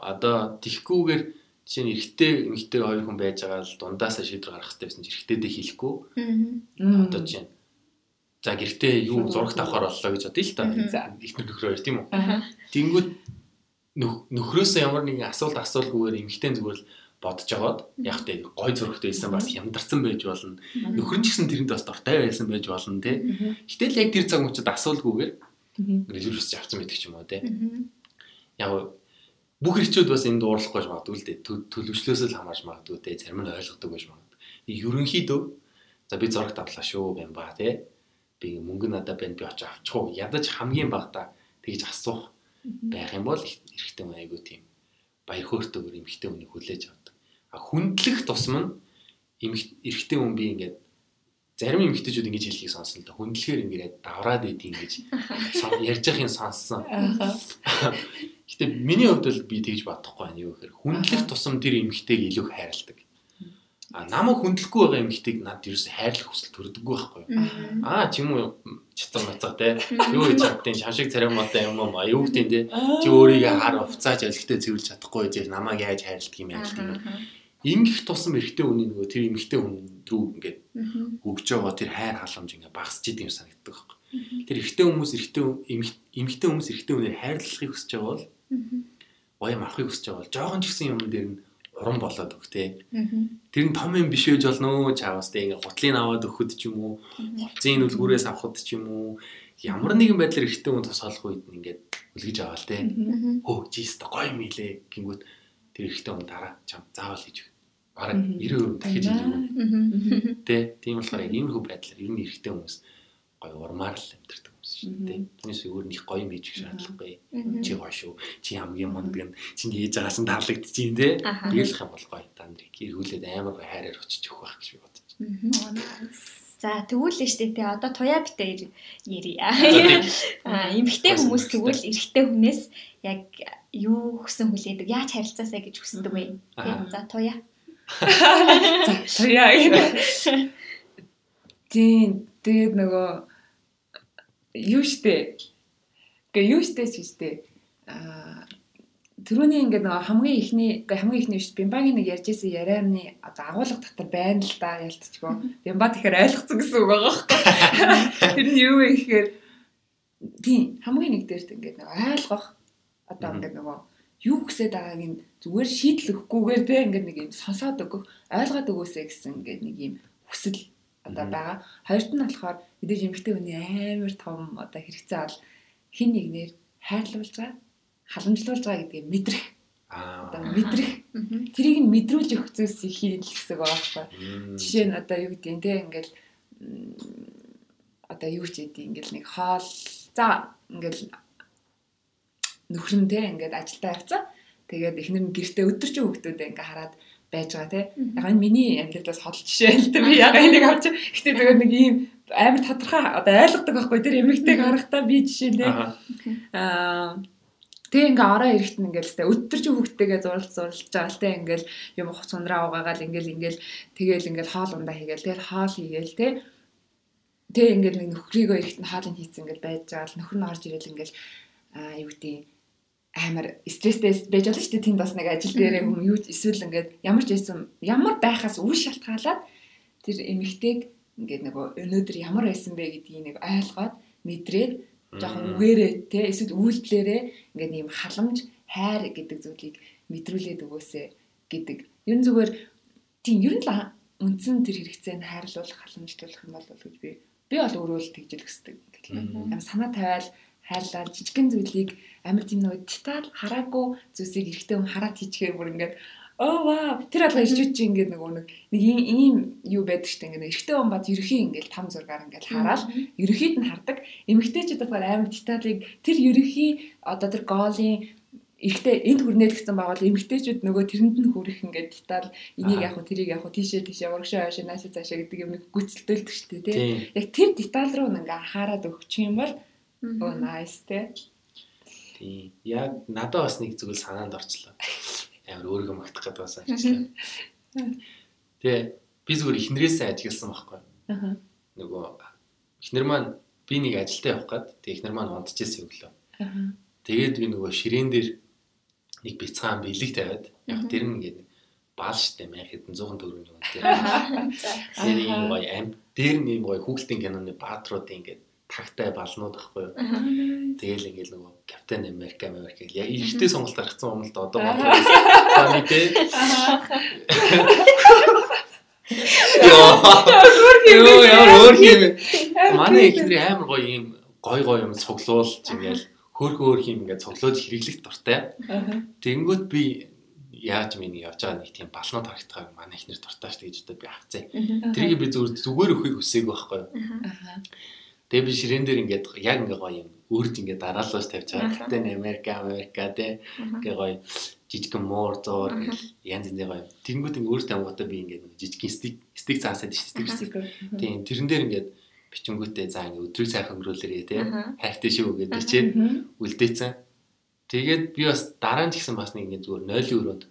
Одоо тихгүүгээр жишээ нь эрэгтэй эмэгтэй хоёр хүн байж байгаа л дундаасаа шийдвэр гаргах хэрэгтэй байсан чинь эрэгтэйдээ хэлэхгүй. Одоо жишээ нь за гэртээ юу зурагт авахар боллоо гэж бодъё л та. Ихнэр нөхрөөр тийм үү? Тэнгүүд нөх- нөхрөөсөө ямар нэгэн асуулт асуулгүйгээр эмэгтэй зүгээр л бодож аваад яг тэ гой зөрөгтэй байсан бас хямдарсан байж болно. Нөхөр нь ч гэсэн тэрэнд бас дуртай байсан байж болно тий. Гэтэл яг тэр цаг мөчид асуулгүйгээр релюс авсан байдаг ч юм уу тий. Яг бүх ирчүүд бас энд уурлахгүй байж магадгүй л дээ. Тө- Төлөвчлөөсөө л хамаарч магадгүй тий. Зарим нь ойлгодог байж магадгүй. Ерөнхийдөө за би зурагт авлаа шүү гэм ба тий. Би мөнгө надад байна би очиж авчих уу. Ядаж хамгийн багтаа тэгж асуух байх юм бол эрэгтэй айгүй тийм баяр хөөртэйгээр эмэгтэй хүнийг хүлээж авдаг. Хүндлэх тусам нь эрэгтэй хүн би ингээд зарим эмэгтэйчүүд ингэж хэлхийг сонсон л да. Хүндлэхээр ингээд давраад идэв ингэж ярьж байхын сонссон. Гэтэ миний хувьд л би тэгж бодохгүй байна юу гэхээр хүндлэх тусам тэр эмэгтэйг илүү хайрладаг. А намайг хүндлэхгүй байгаа эмэгтэйг над ерөөс хайрлах хүсэл төрдөггүй байхгүй юу? Аа ч юм уу чицэн бацаа те. Юу гэж чаддیں۔ Шамшиг царамаатай юм уу? Юу гэдэг те. Чи өөрийгөө хар уфцааж алхтээ цэвэрлж чадахгүй гэж намайг яаж хайрладаг юм яаж гэдэг юм. Ингэх тусам эрэгтэй хүний нөгөө тэр эмэгтэй хүн рүү ингээд өгж байгаа тэр хайр халамж ингээд багасч идэм санагддаг байхгүй. Тэр эрэгтэй хүмүүс эрэгтэй эмэгтэй хүмүүс эрэгтэй хүнээр хайрлахыг хүсэж байгаа бол гоём авахыг хүсэж байгаа бол жоохон ч гэсэн юм дээр нь уран болоод өг те. Тэр нь том юм биш байж болно чаавас те ингээд гутлыг аваад өгөхөд ч юм уу? Хувцсын үлгүүрээс авахд ч юм уу? Ямар нэгэн байдлаар эрэгтэй хүн тусгаалах үед нь ингээд үлгэж аваа л те. Хөө жист гоё юм илээ гингүүд тэр эрэгтэй хүн дараа чам заавал хийж. Бараг Мгм. 90% дахиж. Мгм. Тэ тийм болохоор яг иймэрхүү байдлаар ер нь эрэгтэй хүмүүс гоё урмаар л амьдэрдэг хүмүүс шүү дээ. Түүнээс өөр нэг гоё юм хийж өгөх шаардлагагүй. Чи гоё шүү. Чи хамгийн монд гэн чиний хийж байгаа чинь таалагдчих юм те. Тэгэлх юм бол гоё дандрыг эргүүлээд амар гоё хайраар очиж өгөх байх гэж би бодож байна. За тэгвэл штэ те одоо туяа битээ ярья. Аа Гойсон хүмүүс тэгвэл эрэгтэй хүнээс яг юу хүсэн хүлээдэг яаж харилцаасаа гэж хүсдэг вэ? За туяа. Яа. Тийм тэгээд нөгөө юу штэ. Гэ юу штэ ч штэ. Аа Төрөний ингээд нөгөө хамгийн ихний үгүй хамгийн ихний биш бимбагийн нэг ярьжсэн ярианы одоо агуулга дотор байна л да ялцчихгүй. Бимба тэгэхээр ойлгоцсон гэсэн үг байгаа байхгүй. Тэр нь юу вэ гэхээр тийм хамгийн нэг дээрт ингээд нөгөө ойлгох одоо ингээд нөгөө юу гэсээд байгааг нь зүгээр шийдэл өгөхгүйгээр те ингээд нэг юм сонсоод өгөх ойлгоод өгөөсэй гэсэн ингээд нэг юм хүсэл одоо байгаа. Хоёрт нь болохоор мэдээж эмэгтэй хүний амар том одоо хэрэгцээ бол хин нэгнэр хайрлуулж байгаа, халамжлуулж байгаа гэдгийг мэдрэх, одоо Аа. мэдрэх. Мгм. Тэрийг нь мэдрүүлж өгөх зүйлсийг хийх гэсэн байгаа байхгүй. Жишээ нь одоо юу гэдэг нь те ингээл м, одоо юу ч гэдэг ингээл нэг хоол за ингээл нөхрөн те ингээд ажилдаа явцсан. Тэгээд эхнэр нь гэртээ өдөржин хүүхдүүдээ ингээ хараад байж байгаа те. Яг энэ миний амьдралаас хол жишээ л те би яг энийг авч гэтээ тэгээд нэг ийм амар тодорхой одоо ойлгодог байхгүй тэр эмэгтэйг харахтаа би жишээ те. Аа. Тэгээ ингээ ороо эрэхт нь ингээл сте өдөржин хүүхдтэйгээ зурлж зурлж байгаа л те ингээл юм хуц ундраа угаагаал ингээл ингээл тэгээл ингээл хоол ундаа хийгээл тэгэл хоол хийгээл те Тэгээ ингээл нэг нөхрийгөө эрэхт нь хоолыг хийцэн ингээл байж байгаа л нөхөр нь орж ирэл ингээл аа юу гэдэг амар стресстэй байж болно шүү дээ тэнд бас нэг ажил дээрээ хүн юу эсвэл ингээд ямар ч байсан ямар байхаас үл шалтгаалаад тэр эмэгтэйг ингээд нөгөө өнөөдөр ямар байсан бэ гэдгийг нэг ойлгоод мэдрээд жоохон үгээрээ те эсвэл үйлдэлээрээ ингээд ийм халамж хайр гэдэг зүйлийг мэдрүүлээд өгөөсэй гэдэг. Ер нь зүгээр тийм ер нь л үндсэн тэр хэрэгцээ нь хайрлуулах, халамжлуулах юм бол гэж би би бол өөрөө л тэгж л өсдөг. Мм. Ам санаа тавиал хайрлал жижигэн зүйлийг амар тийм нөгөө деталь хараагүй зүйлсийг эрэхтэй хүн хараад хийчихээ бүр ингээд оо вау тэр алга ирчүүч чи ингээд нөгөө нэг нэг ийм юу байдаг штэ ингээд эрэхтэй хүн бат ерөхий ингээд там зургаар ингээд хараад ерөхийд нь хардаг. Эмэгтэйчүүд болохоор амар деталийг тэр ерөхий одоо тэр гоолын ихтэй энд хүрнээд гэсэн байгал эмэгтэйчүүд нөгөө тэрэнд нь хүрэх ингээд деталь энийг яг хөө тэрийг яг хөө тийшээ тийшээ урагшаа хойшоо наашаа цаашаа гэдэг юм нэг гүйцэлдүүлдэг штэ тий. Тийм. яг тэр деталь руу ингээ анхаарад өгчих юм бол. Оо nice те Тийм. Яг надад бас нэг зүйл санаанд орчлоо. Амар өөрийгөө магтах гэдэг бас ажиглаа. Тэгээ би зүгээр ихнэрээсээ ажигласан байхгүй. аха Нөгөө ихнэр маань би нэг ажилдаа явах гээд тэгээ ихнэр маань унтчихсэн өглөө. аха Тэгээд би нөгөө ширээн дээр нэг бяцхан бэлэг тавиад яг тэр нь ингээд баал штэ мэн хэдэн 100 төгрөг юм. За. Тэр Аха. гоё амт дээр ийм гоё хүүхэлдэйн киноны баатруудын ингээд тагтай балнууд ахгүй юу. Тэгэл ингээл нөгөө Капитан Америк Америк яг ихтэй сонголт гаргацсан юм л да одоо бодвол мэдээ. Йоо яа өөр юм. Манай ихнэр амар гоё юм гой гой юм цуглуулж ингээл хөөх хөөх юм ингээд цуглуулж хэрэглэх дуртай. Тэнгүүт би яаж миний явж байгаа нэг тийм балнууд харагдахаа манай ихнэр дуртай шүү гэж одоо би авцаа. Тэрийг би зүгээр зүгээр өхийг хүсээг байхгүй юу. Тэгээ би ширээн дээр ингээд яг ингээ гоё юм өөрт ингээ дараалалж тавьж байгаа. Гэтэ Америка Америка тэ ингээ гоё жижигэн муур зуур гэл янз янзын гоё. Тэнгүүд ингээ өөртөө амгуудаа би ингээ нэг жижигэн стик стик цаасаад шүү дээ. Тийм тэрэн дээр ингээд бичингүүтээ за ингээ өдрийг сайхан өнгөрүүлээрээ тэ Аха. хайртай шүү гэж бичээд үлдээсэн. Тэгээд би бас дараа нь гэсэн бас нэг ингээ зүгээр нойлын өрөөнд.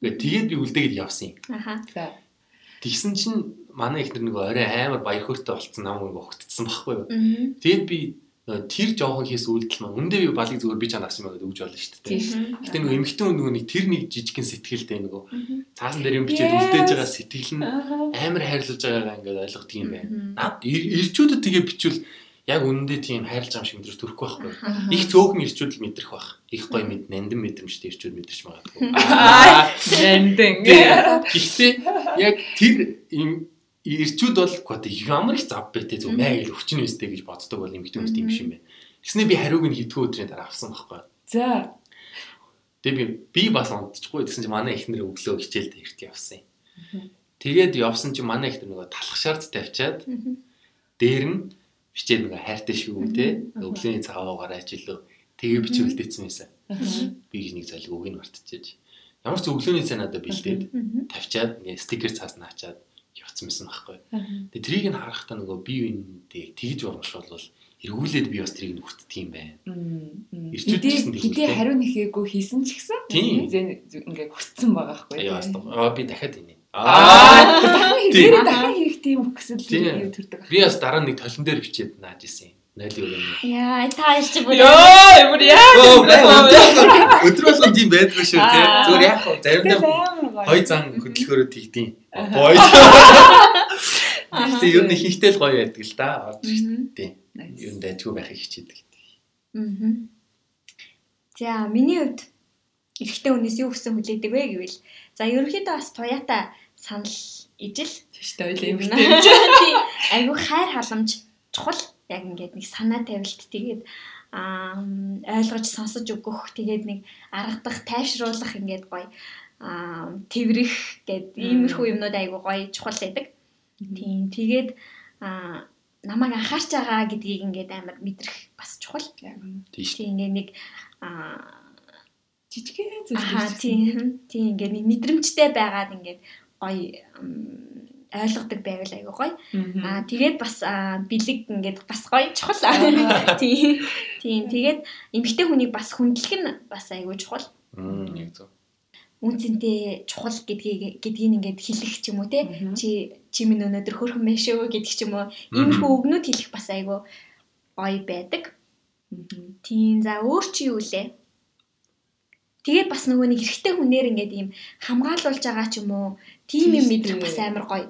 Тэгээд тэгээд би үлдээгээд явсан юм. Аха. Тэгсэн чинь манай ихнэр нөгөө орой амар баяр хөөртэй болцсон нам ингээ огтцсан байхгүй юу. Тэгээд би нөгөө тэр жоохон хийс үйлдэл маань үндэ би балыг зүгээр би чанаас юм гэдэг өгж болно шүү дээ. Гэтэ нөгөө эмхтэн хүн нөгөө нэг тэр нэг жижигхэн сэтгэлтэй нөгөө цаасан дээр юм бичээд үлдээж байгаа сэтгэл нь Аа. амар хайрлаж байгаагаа ингээд ойлгох юм байна. Наад ир- ирчүүдэд тэгээ бичвэл яг үнэндээ тийм хайрлаж байгаа юм шиг мэдрэж төрөхгүй байхгүй. Их цөөхөн ирчүүд л мэдрэх байх. Их гоё мэд нандин мэдрэмжтэй ирчүүд мэдэрч магадгүй. Аа. Нэндэн. Гэхдээ яг тэр ирчүүд бол гоо ямар их зав бэ те зөв маяг л өвчин үстэй гэж боддог бол эмгтэн үст юм шиг юм байна. Тэгснэ би хариуг нь хэдхэн өдрийн дараа авсан байхгүй. За. Тэгээ би би бас унтчихгүй гэсэн чинь манай эхнэр өглөө хичээлдээ эрт явсан юм. Тэгээд явсан чинь манай эхнэр нөгөө талах шаард тавьчаад дээр нь бичээд нөгөө хайртай шүү те өглөөний цагаагаар ажиллав. Тэгээ бичиж үлдээсэн юмсан. Би нэг залг үг нь мартчихэж. Ямар ч өглөөний цай надад бэлдээд тавьчаад ингээ стикер цаас наачаад явцсан байсан байхгүй. Тэгээ трийг нь харахтаа нөгөө бие биендээ тэгж урамшвал эргүүлээд би бас трийг нөхцдөг юм байна. Ирчүүд гэсэн Хэдий хэдий тэгвэл хариу нэхээгүй хийсэн ч гэсэн Тийм. зэн ингээ хүссэн байгаа байхгүй. Аа би дахиад ийнэ. Аа. Тийм. хэрэг дахин хийх тийм өгсөл Тийм. төрдөг. Би бас дараа нэг толон дээр бичээд нааж исэн юм. Нойлын өрөөний. Яа, та чи бүр Йоо, ямар яа. Өдөр болгон тийм байдгүй шүү тий. Аа. Зүгээр яах вэ? Заримдаа Гоё. хой зан хөдөлгөөрөө тэгдэм. Аа. Бой. Аха. Тэгээ ер нь хийхтэй л гоё байдаг л да. Орж тий. Ер нь дайггүй байхыг хичээдэг. Мгм. За, миний хувьд эрэгтэй хүнээс юу хүссэн хүлээдэг вэ гэвэл за ерөнхийдөө бас туяатай санал ижил Тэштэй ойлаа юм тийм. айгу хайр халамж чухал яг ингээд нэг санаа тавилт тэгээд аа ойлгож сонсож өгөх тэгээд нэг аргадах тайвшруулах ингээд гоё аа тэрэх гэд иймэрхүү юмнууд айгу гоё чухал байдаг. Тийм тэгээд аа намайг анхаарч байгаа гэдгийг ингээд амар мэдрэх бас чухал. Тийм ингээд нэг аа Жижигхэн зүйл. тийм тийм ингээд нэг мэдрэмжтэй байгаад ингээд гоё ойлгодог байвал айгу гоё. Аа тэгээд бас аа, бэлэг ингээд бас гоё чухал. Аа. Тийм. Тийм тэгээд эмэгтэй хүнийг бас хүндлэх нь бас айгу чухал. Мм яг зөв. Үнцэнтэй чухал гэдгийг гэдгийг ингээд хэлэх ч юм уу те. Чи чи минь өнөөдөр хөрхөн байна шүү гэдэг ч юм уу. Иймэрхүү өгнүүд хэлэх бас айгу гоё байдаг. Тийм за өөр чи юу лээ? Тэгээд бас нөгөө нэг эрэгтэй хүнээр ингээд ийм хамгаалуулж байгаа ч юм уу. Тийм юм мэдрэх бас амар гоё.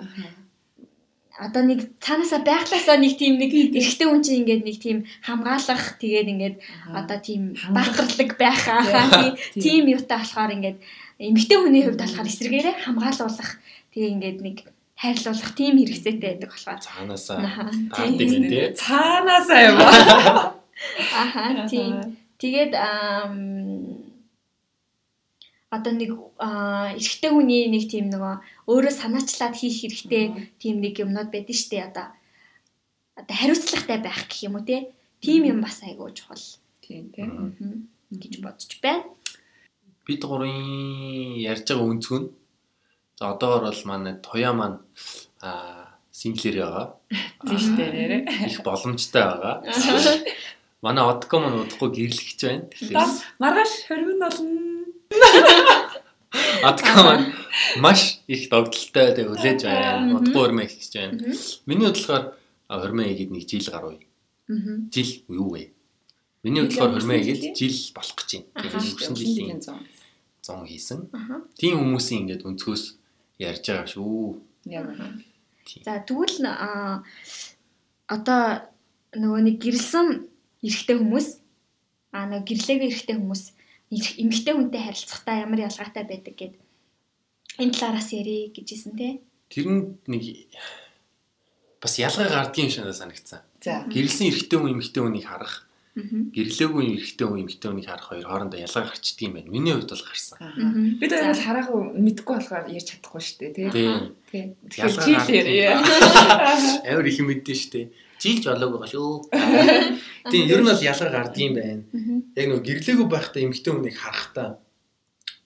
одоо нэг цаанаасаа байглаасаа нэг тийм нэг эрэгтэй хүн чинь ингээд нэг тийм хамгаалах тэгээд ингээд одоо тийм баатарлаг байхаа тийм юутай болохоор ингээд эмэгтэй хүний хувьд болохоор эсрэгээрээ хамгаалуулах тэгээ ингээд нэг хайрлуулах тийм хэрэгцээтэй байдаг болохоор Цаанаасаа таадаг тийм. юм тий. Цаанаасаа юм. Аха тийм тэгээд одоо нэг аа, эрэгтэй хүний нэг тийм нөгөө өөрөө санаачлаад хийх хэрэгтэй тийм нэг юмнууд байдаг штэ одоо одоо хариуцлагатай байх гэх юм уу те тийм юм бас айгүй чухал Тийм тийм. мгм, гэж бодож байна. Бид гурын ярьж байгаа өнцгөө нь за одоогор бол манай туяа маань аа синглэр байгаа. Тийм нэрээ. Их боломжтой байгаа. Манай одко маань удахгүй гэрлэгч байна. Маргааш хөргөн болно. одко маань маш их догдолтой тэг хүлээж байна. Удахгүй өрмөө их гэж байна. Миний бодлохоор хормоо игээд нэг жил гаруй. Жил юу вэ? Миний игээд жилийн? жил болох гэж байна. Өнгөрсөн жилийн 100. 100 хийсэн. Тийм хүмүүсийн ингээд өнцгөөс ярьж байгаа шүү. Яг. За тэгвэл одоо нөгөө нэг гэрэлсэн эрэгтэй хүмүүс аа нөгөө гэрлээгүй эрэгтэй хүмүүс эмэгтэй хүнтэй харилцахдаа ямар ялгаатай байдаг гэд энэ талаараас ярих гэжсэн тий. Тэр нэг бас ялгаа гардгийн юм шиг санагдсан. Гэрэлсэн эрэгтэй хүн эмэгтэй хүнийг харах. Гэрлээгүй эрэгтэй хүн эмэгтэй хүнийг харах хоёр хоорондоо ялгаа гарчдаг юм байна. Миний хувьд бол гарсан. Бид хоёр бол хараагүй мэдгүй болохоор ярьж чадахгүй шүү дээ тий. Тийм. Тий. Ялгаа ярья. Амар их юм мэдэн штэ. Жилж болоог байгаа шүү. Тийм, ер нь бол ялгаа гардаг юм байна. Яг нөгөө гэрлээгүй байхдаа эмэгтэй хүнийг харахтаа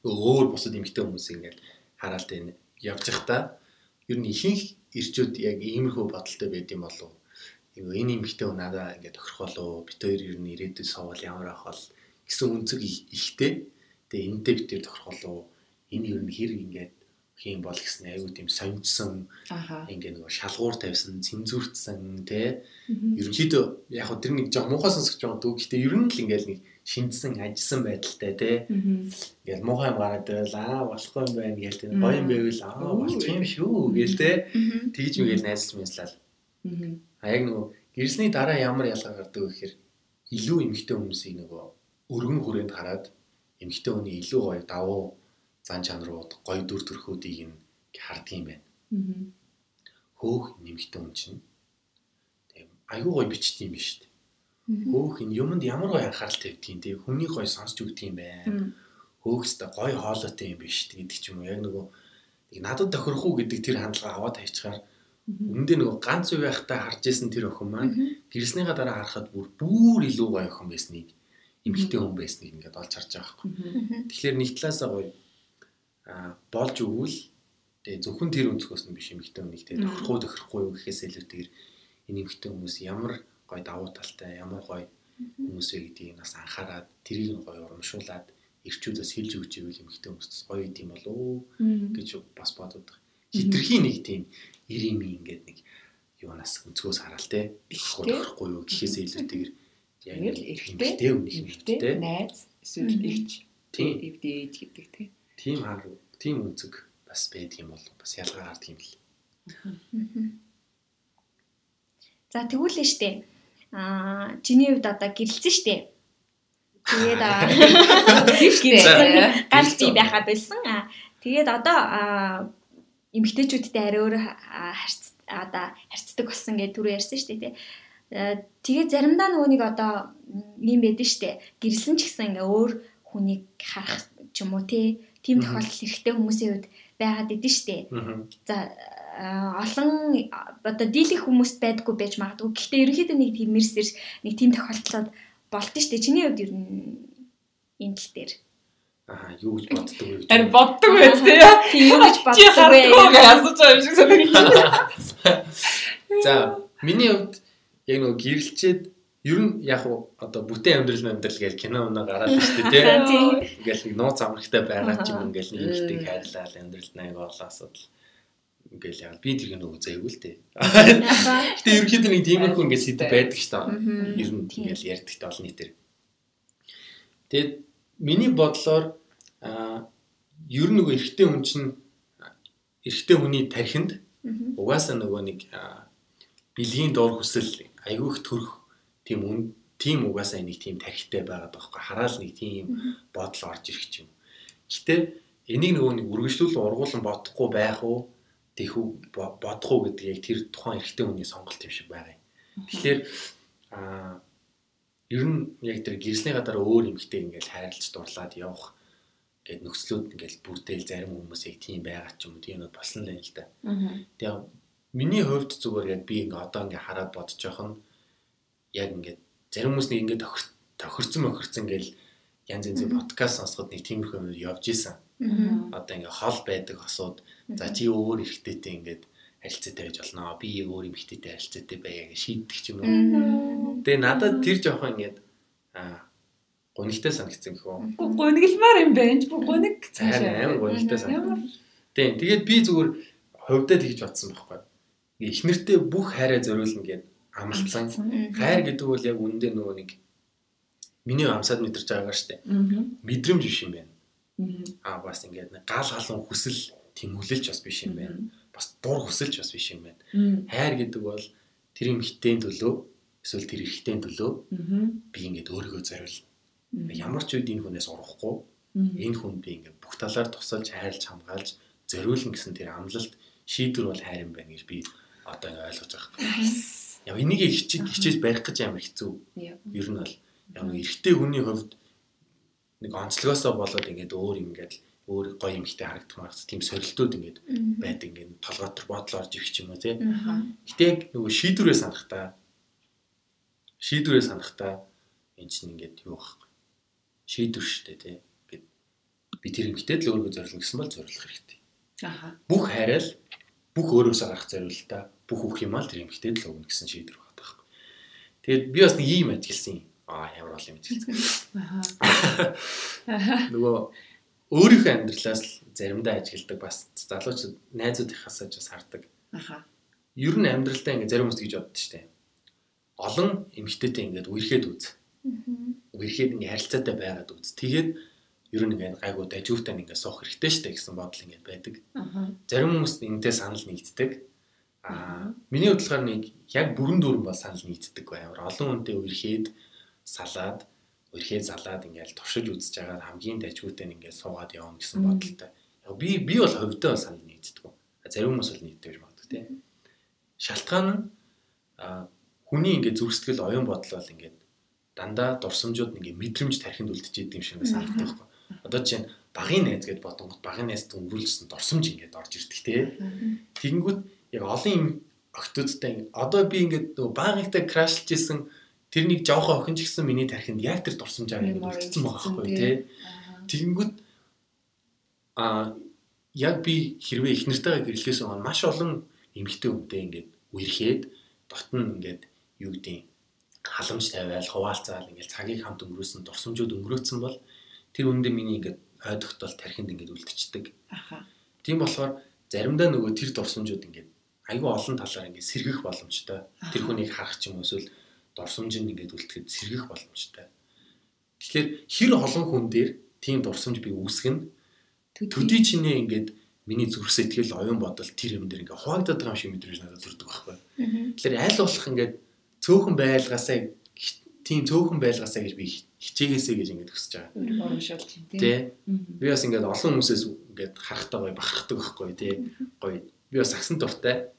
өөр бусад эмэгтэй хүмүүс ингээд хараалт энэ явж захтаа ер нь ихэнх ирчүүд яг иймэрхүү бодолтой байд юм болов уу? Нөгөө энэ эмэгтэй хүн надаа ингээд уу? Бид хоёр ер нь ирээдүйн совол ямар ах бол гэсэн их- ихтэй. Тэгээ энэтэй бид хоёр уу? Энэ ер нь хэр ингээд хийм бол гэсэн айгүй тийм сонирчсан Аха. ингээ нөгөө шалгуур тавьсан, цензуртсан тий. Ерөнхийдөө яг хөө тэр нэг жоо муухай сонсож байгаа дүү. Гэтэ ер нь л ингээл нэг шинжсэн, ажилласан байдалтай тий. Ингээл муухай юм гараад байвал аа болохгүй юм байна гээл тий. Гоё юм байвал аа болох юм шүү гээл тий. Тэгж мгээл найзлж мэслэл. Мгм. А яг нөгөө гэрсний дараа ямар ялгаа гардаг вэ гэхээр илүү эмгтэй хүмүүсийг нөгөө өргөн хүрээнд хараад эмгтэй хүний илүү гоё давуу зан чанарууд, гоё дүр төрхүүдийг нь харддаг юм байна. Хөөх нэмэгтэй хүн чинь тийм айгүй гоё бичдэг юм биш үү? Хөөх энэ юмд ямар гоё анхаарал тавьдгийг тийм хүний гоё сонсч өгдөг юм байна. Хөөхстэй гоё хоолойтой юм биш гэдэг ч юм уу. Яг нөгөө надад тохирох уу гэдэг тэр хандлага аваад хайчаар Өмнөдөө нөгөө ганц үе байхдаа харж исэн тэр охин маань гэрснийхаа дараа харахад бүр бүр илүү гоё охин байсныг эмгтэй хүн байсныг ингээд олж харж байгаа байхгүй. Тэгэхээр нэг талаасаа гоё аа болж өгвөл тэгээ зөвхөн тэр өнцгөөс нь биш эмгтэй хүнийг тэгээ Мм. тохирохгүй тохирохгүй юу гэхээс илүүтэйгээр энэ эмгтэй хүмүүс ямар гоё давуу талтай ямар гоё хүмүүс вэ гэдгийг нас анхаарад тэрийг нь гоё урамшуулад ирчүүдээс хэлж өгч ивэл эмгтэй хүмүүс гоё уу Мгм. гэж бас бодод байгаа. Хитрхи нэг тийм ирими ингээд нэг юунаас өнцгөөс хараал те те. тохирохгүй юу гэхээс илүүтэйгээр яг нэг эрэгтэй, Эмэгтэй, те найз, эсвэл эгч, Тийм. эвдээж гэдэг тий. тийм хар тийм үнцэг бас байдаг юм бол бас ялгаа гардаг юм л. За тэгвэл нь штэ. Аа, чиний хувьд одоо гэрэлцэн штэ. Тэгээд аа гэрэлцэн ганц бий байхаа байсан. Аа, тэгээд одоо аа эмгтээчүүдтэй арай өөр харьц одоо харьцдаг болсон гэж түрүү ярьсан штэ тий. Аа, Тэгээд заримдаа нөгөө нэг одоо юм байдаг штэ. Гэрэлсэн ч гэсэн ингээ өөр хүнийг харах ч юм уу тий. Тим тохиолдол хэрэгтэй хүмүүсийн хувьд байгаад идэв штэ. Аа. За олон одоо дийлэх хүмүүс байдгүй байж магадгүй. Гэхдээ ерөнхийдөө нэг тийм мэрсэр нэг тийм тохиолдлууд болд нь штэ. Чиний хувьд ер нь энэ тал дээр. Аа юу гэж боддог вэ гэж. Харин боддог байт тий. Тийм юу гэж боддог вэ? асууж байгаа юм шиг санагдав. За миний хувьд яг нөгөө гэрэлчээд ер нь яг уу одоо бүтээн амьдрал амьдрал гэж кино өнө гараад дээ тий. Ингээл нэг нууц амрагтай байгаа ч юм ингээл нэг ихтэй хайрлал амьдралд нэг олон асуудал ингээл яг би тэр киног үзээгүй л дээ. Гэтэ ерөнхийдөө нэг тиймэрхүү ингээд сэдв байдаг шүү дээ. Ер нь ингээл ярьдагтай олон нийтэр. Тэгээд миний бодлоор ер нь нөгөө эрэгтэй хүн чинь эрэгтэй хүний тархинд угаасаа нөгөө нэг бэлгийн дор хүсэл айгүйх төрөх тийм үн тийм угаасаа нэг тийм тархитай байгаа байхгүй хараал нэг тийм бодол орж ирэх юм. Гэтэ энийг нөгөө нэг үргэлжлүүлэн ургуулсан бодохгүй байх уу тийх үү бо- бодох уу гэдэг яг тэр тухайн эрэгтэй хүний сонголт юм шиг байгаа юм. Тэгэхээр аа ер нь яг тэр гэрсний гадаар өөр эмэгтэй ингээл хайрлаж дурлаад явах гэд нөхцлүүд ингээл бүрдээл зарим хүмүүс яг тийм байгаа ч юм уу тийм нь болсон л юм л да. Тэгээ миний хувьд зүгээр яг би ингээ одоо ингээ хараад бодож явах нь яг ингээ зарим хүмүүс нэг ингээ тохир тохирцсон мохирцсон ингээл янз янзын подкаст сонсоход нэг тиймэрхүү юм явж исэн. Одоо ингээ хол байдаг хосууд за чи өөр эрэгтэйтэй ингээд харилцаатай байж болно. Би өөр эмэгтэйтэй харилцаатай байя гэж шийддэг ч юм уу. Тэгээ надад тэр жоохон ингээд аа гонигтай санагдсан гэх үү. Гонигламар юм байна. Гоник Харин амар гонигтай Ямар санагдсан. Тийм. Тэгээд би зүгээр хувьдаа тэгж бодсон байхгүй. Ингээ их нэртэй бүх хайраа зориулна гэд амлцсан. Мгм. Хайр гэдэг бол яг үндэ нөгөө нэг миний амсаад мэдэрч байгаагаа штэ. Мэдрэмж биш юм байна. Аа бас ингээд гал галан хүсэл тэмүүлэлч бас биш юм байна. Бас дур хүсэлч бас биш юм байна. Хайр гэдэг бол тэр юм хитээн төлөө эсвэл тэр эрэгтэй төлөө би ингээд өөрийгөө зориулна. Ямар ч үед энэ хүнээс урахгүй энэ хүнд би ингээд бүх талаар тусалж хайрлж хамгаалж зориулна гэсэн тэр амлалт шийдвэр бол хайр юм байна гэж би одоо ингээд ойлгож байгаа. Nice. Яг энийг хичээж хичээж барих гэж амар хэцүү. Ер нь бол яг эрэгтэй хүний хувьд нэг онцлогоосоо болоод ингээд өөр юм ингээд өөр гоё юмхтэй харагдах маргац тийм сорилтууд ингээд байдаг ингээд толгойтор бодол орж ирэх юм уу тий. Гэтэ яг нөгөө шийдвэрээ санахтаа шийдвэрээ санахтаа эн чинь ингээд юу байхгүй. Шийдвэр шүү дээ тий. Ингээд би тэр эмгтээд л өөрийгөө зориулна гэсэн бол зориулах хэрэгтэй. Аха. Бүх хайрал бүх өөрөөсөө гарах зориулалтаа бүх бүх юмаа л тэр эмгтээд л өгнө гэсэн шийдвэр байна байхгүй. Тэгээд би бас нэг ийм ажигласан юм. Аа ямар бол юм ажигласан. Аха. Нөгөө өөрийнхөө амьдралаас л заримдаа ажигладаг бас залуучууд найзуудынхаасаа ч бас хардаг. Аха. Ер нь амьдралдаа ингээд зарим хүмүүс гэж боддог дээ. Олон эмгтээтэй ингээд үерхэд үз. Үерхэд ингээд харилцаатай байгаад үз. Тэгээд ер нь ингээд гайгүй даживтай ингээд суух хэрэгтэй дээ гэсэн бодол ингээд байдаг. Аха. Зарим хүмүүс энэтэй санал нэгддэг. Аа миний бодлохоор нэг яг бүрэн дүүрэн бол санал нэгддэг бай. Амар олон хүнтэй үерхэд салаад үерхэд залаад ингээд туршиж үзэж байгаа хамгийн нь ингээд суугаад явна гэсэн бодолтой. Яг би би бол бол санал нэгддэг. Зарим хүмүүс бол нэгддэг гэж боддог тийм. Шалтгаан нь хүний ингээд зүрхсэтгэл оюун бодол бол ингээд дандаа дурсамжууд ингээд мэдрэмж тархинд үлдчихэж идэм шиг санагддаг байхгүй. Одоо чинь багын найз гэдээ бодонгот багын найз дөнгөрүүлсэн дурсамж ингээд орж ирдэг тийм. Тэгэнгүүт яг олон юм охтуудтай одоо би ингээд нөгөө багынхтай крашлж исэн тэр нэг жоохон охин ч гэсэн миний тархинд яг тэр дурсамж аваа ингээд Memory үлдсэн байгаа байхгүй тий. Тэгэнгүүт а яг би хэрвээ их нартайгаа гэрлэхээс өмнө маш олон эмгтэй хүнтэй ингээд үерхэд дотн ингээд юу гэдэг халамж тавиал хуваалцаал ингээд цагийг хамт өнгөрөөсөн дурсамжууд өнгөрөөцсөн бол тэр үндэ миний ингээд ой тогтоол тархинд ингээд үлдчихдэг. Аха. Тийм болохоор заримдаа нөгөө тэр дурсамжууд ингээд айгүй олон талаар ингээд сэргэх боломжтой. Тэр хүнийг харах ч юм уу эсвэл дурсамжинд ингээд үлдэхэд сэргэх боломжтой. Тэгэхээр хэр олон хүн дээр тийм дурсамж би үүсгэн төдий чинээ ингээд миний зүрх сэтгэл оюун бодол тэр юм дээр ингээд хуваагдаад байгаа юм шиг мэдрэмж надад төрдөг байхгүй. Тэгэхээр аль болох ингээд цөөхөн байлгаасаа тийм цөөхөн байлгаасаа гэж би хичээгээсэй гэж ингээд хүсэж байгаа. Урамшуулж юм тий. Тэ би бас ингээд олон хүмүүсээс ингээд харахтаа гоё бахархдаг байхгүй тий. Гоё. Би бас агсан дуртай.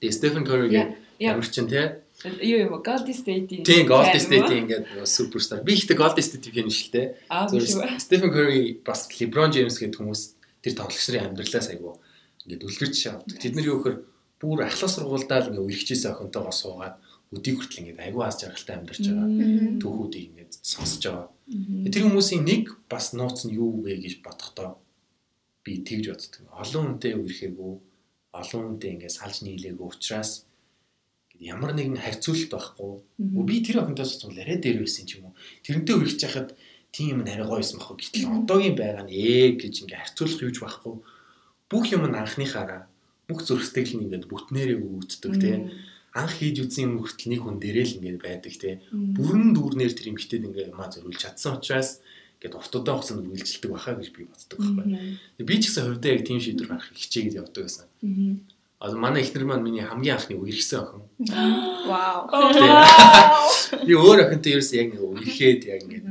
Тэгээ Стефен Curry-гийн Яа. ямар чин тий. Юу юм уу? Golden State-ийн. Тийм Golden fan юм уу? State ингээд нөгөө суперстар. Би ихтэй Golden State fan шүү дээ. Зөв? Стефен Curry бас LeBron James гэдэг хүмүүс тэр тоглогч нарын амьдралаас айгу ингээд үлгэрч авдаг. Тэд нар юу гэхээр бүр ахлах сургуульдаа л ингээд үргэлжлэсэн охинтойгоо суугаад өдийг хүртэл ингээд айгу аз жаргалтай амьдарч байгаа. Түүхүүдийг ингээд сонсож байгаа. Тэр хүмүүсийн нэг бас нууц нь юу вэ гэж бодохдоо би тэгж боддог. Олон хүнтэй үерхээгүй, олон хүнтэй ингээд салж нийлээгүй учраас ямар нэгэн харьцуулалт байхгүй. Би тэр охинтойс цуул арай дээр байсан ч юм уу. Тэрнтэй үргэлж яхад тийм юм арай гоё байсан байхгүй. Гэтэл одоогийн байгаа нь ээ гэж ингээд харьцуулах юуж байхгүй. Бүх юм нь анхныхаараа бүх сэтгэл нь ингээд бүтнээрээ өгөгддөг тий. Анх хийж үзсэн юм хүртэл нэг хүн дээрээ л ингээд байдаг. Мгм. Бүрэн дүүрнээр тэр эмгтээд ингээд юмаа зориулж чадсан учраас ингээд уртудаан хугацаанд үргэлжилдэг баха гэж би боддог байхгүй. Би ч гэсэн хувьдаа яг тийм шийдвэр гаргах хичээгээд явдаг байсан. Одоо манай эхнэр маань миний хамгийн анхны үерхсэн охин. Вау. Би өөр охинтой ерөөсөө яг нэг үерхэд яг ингээд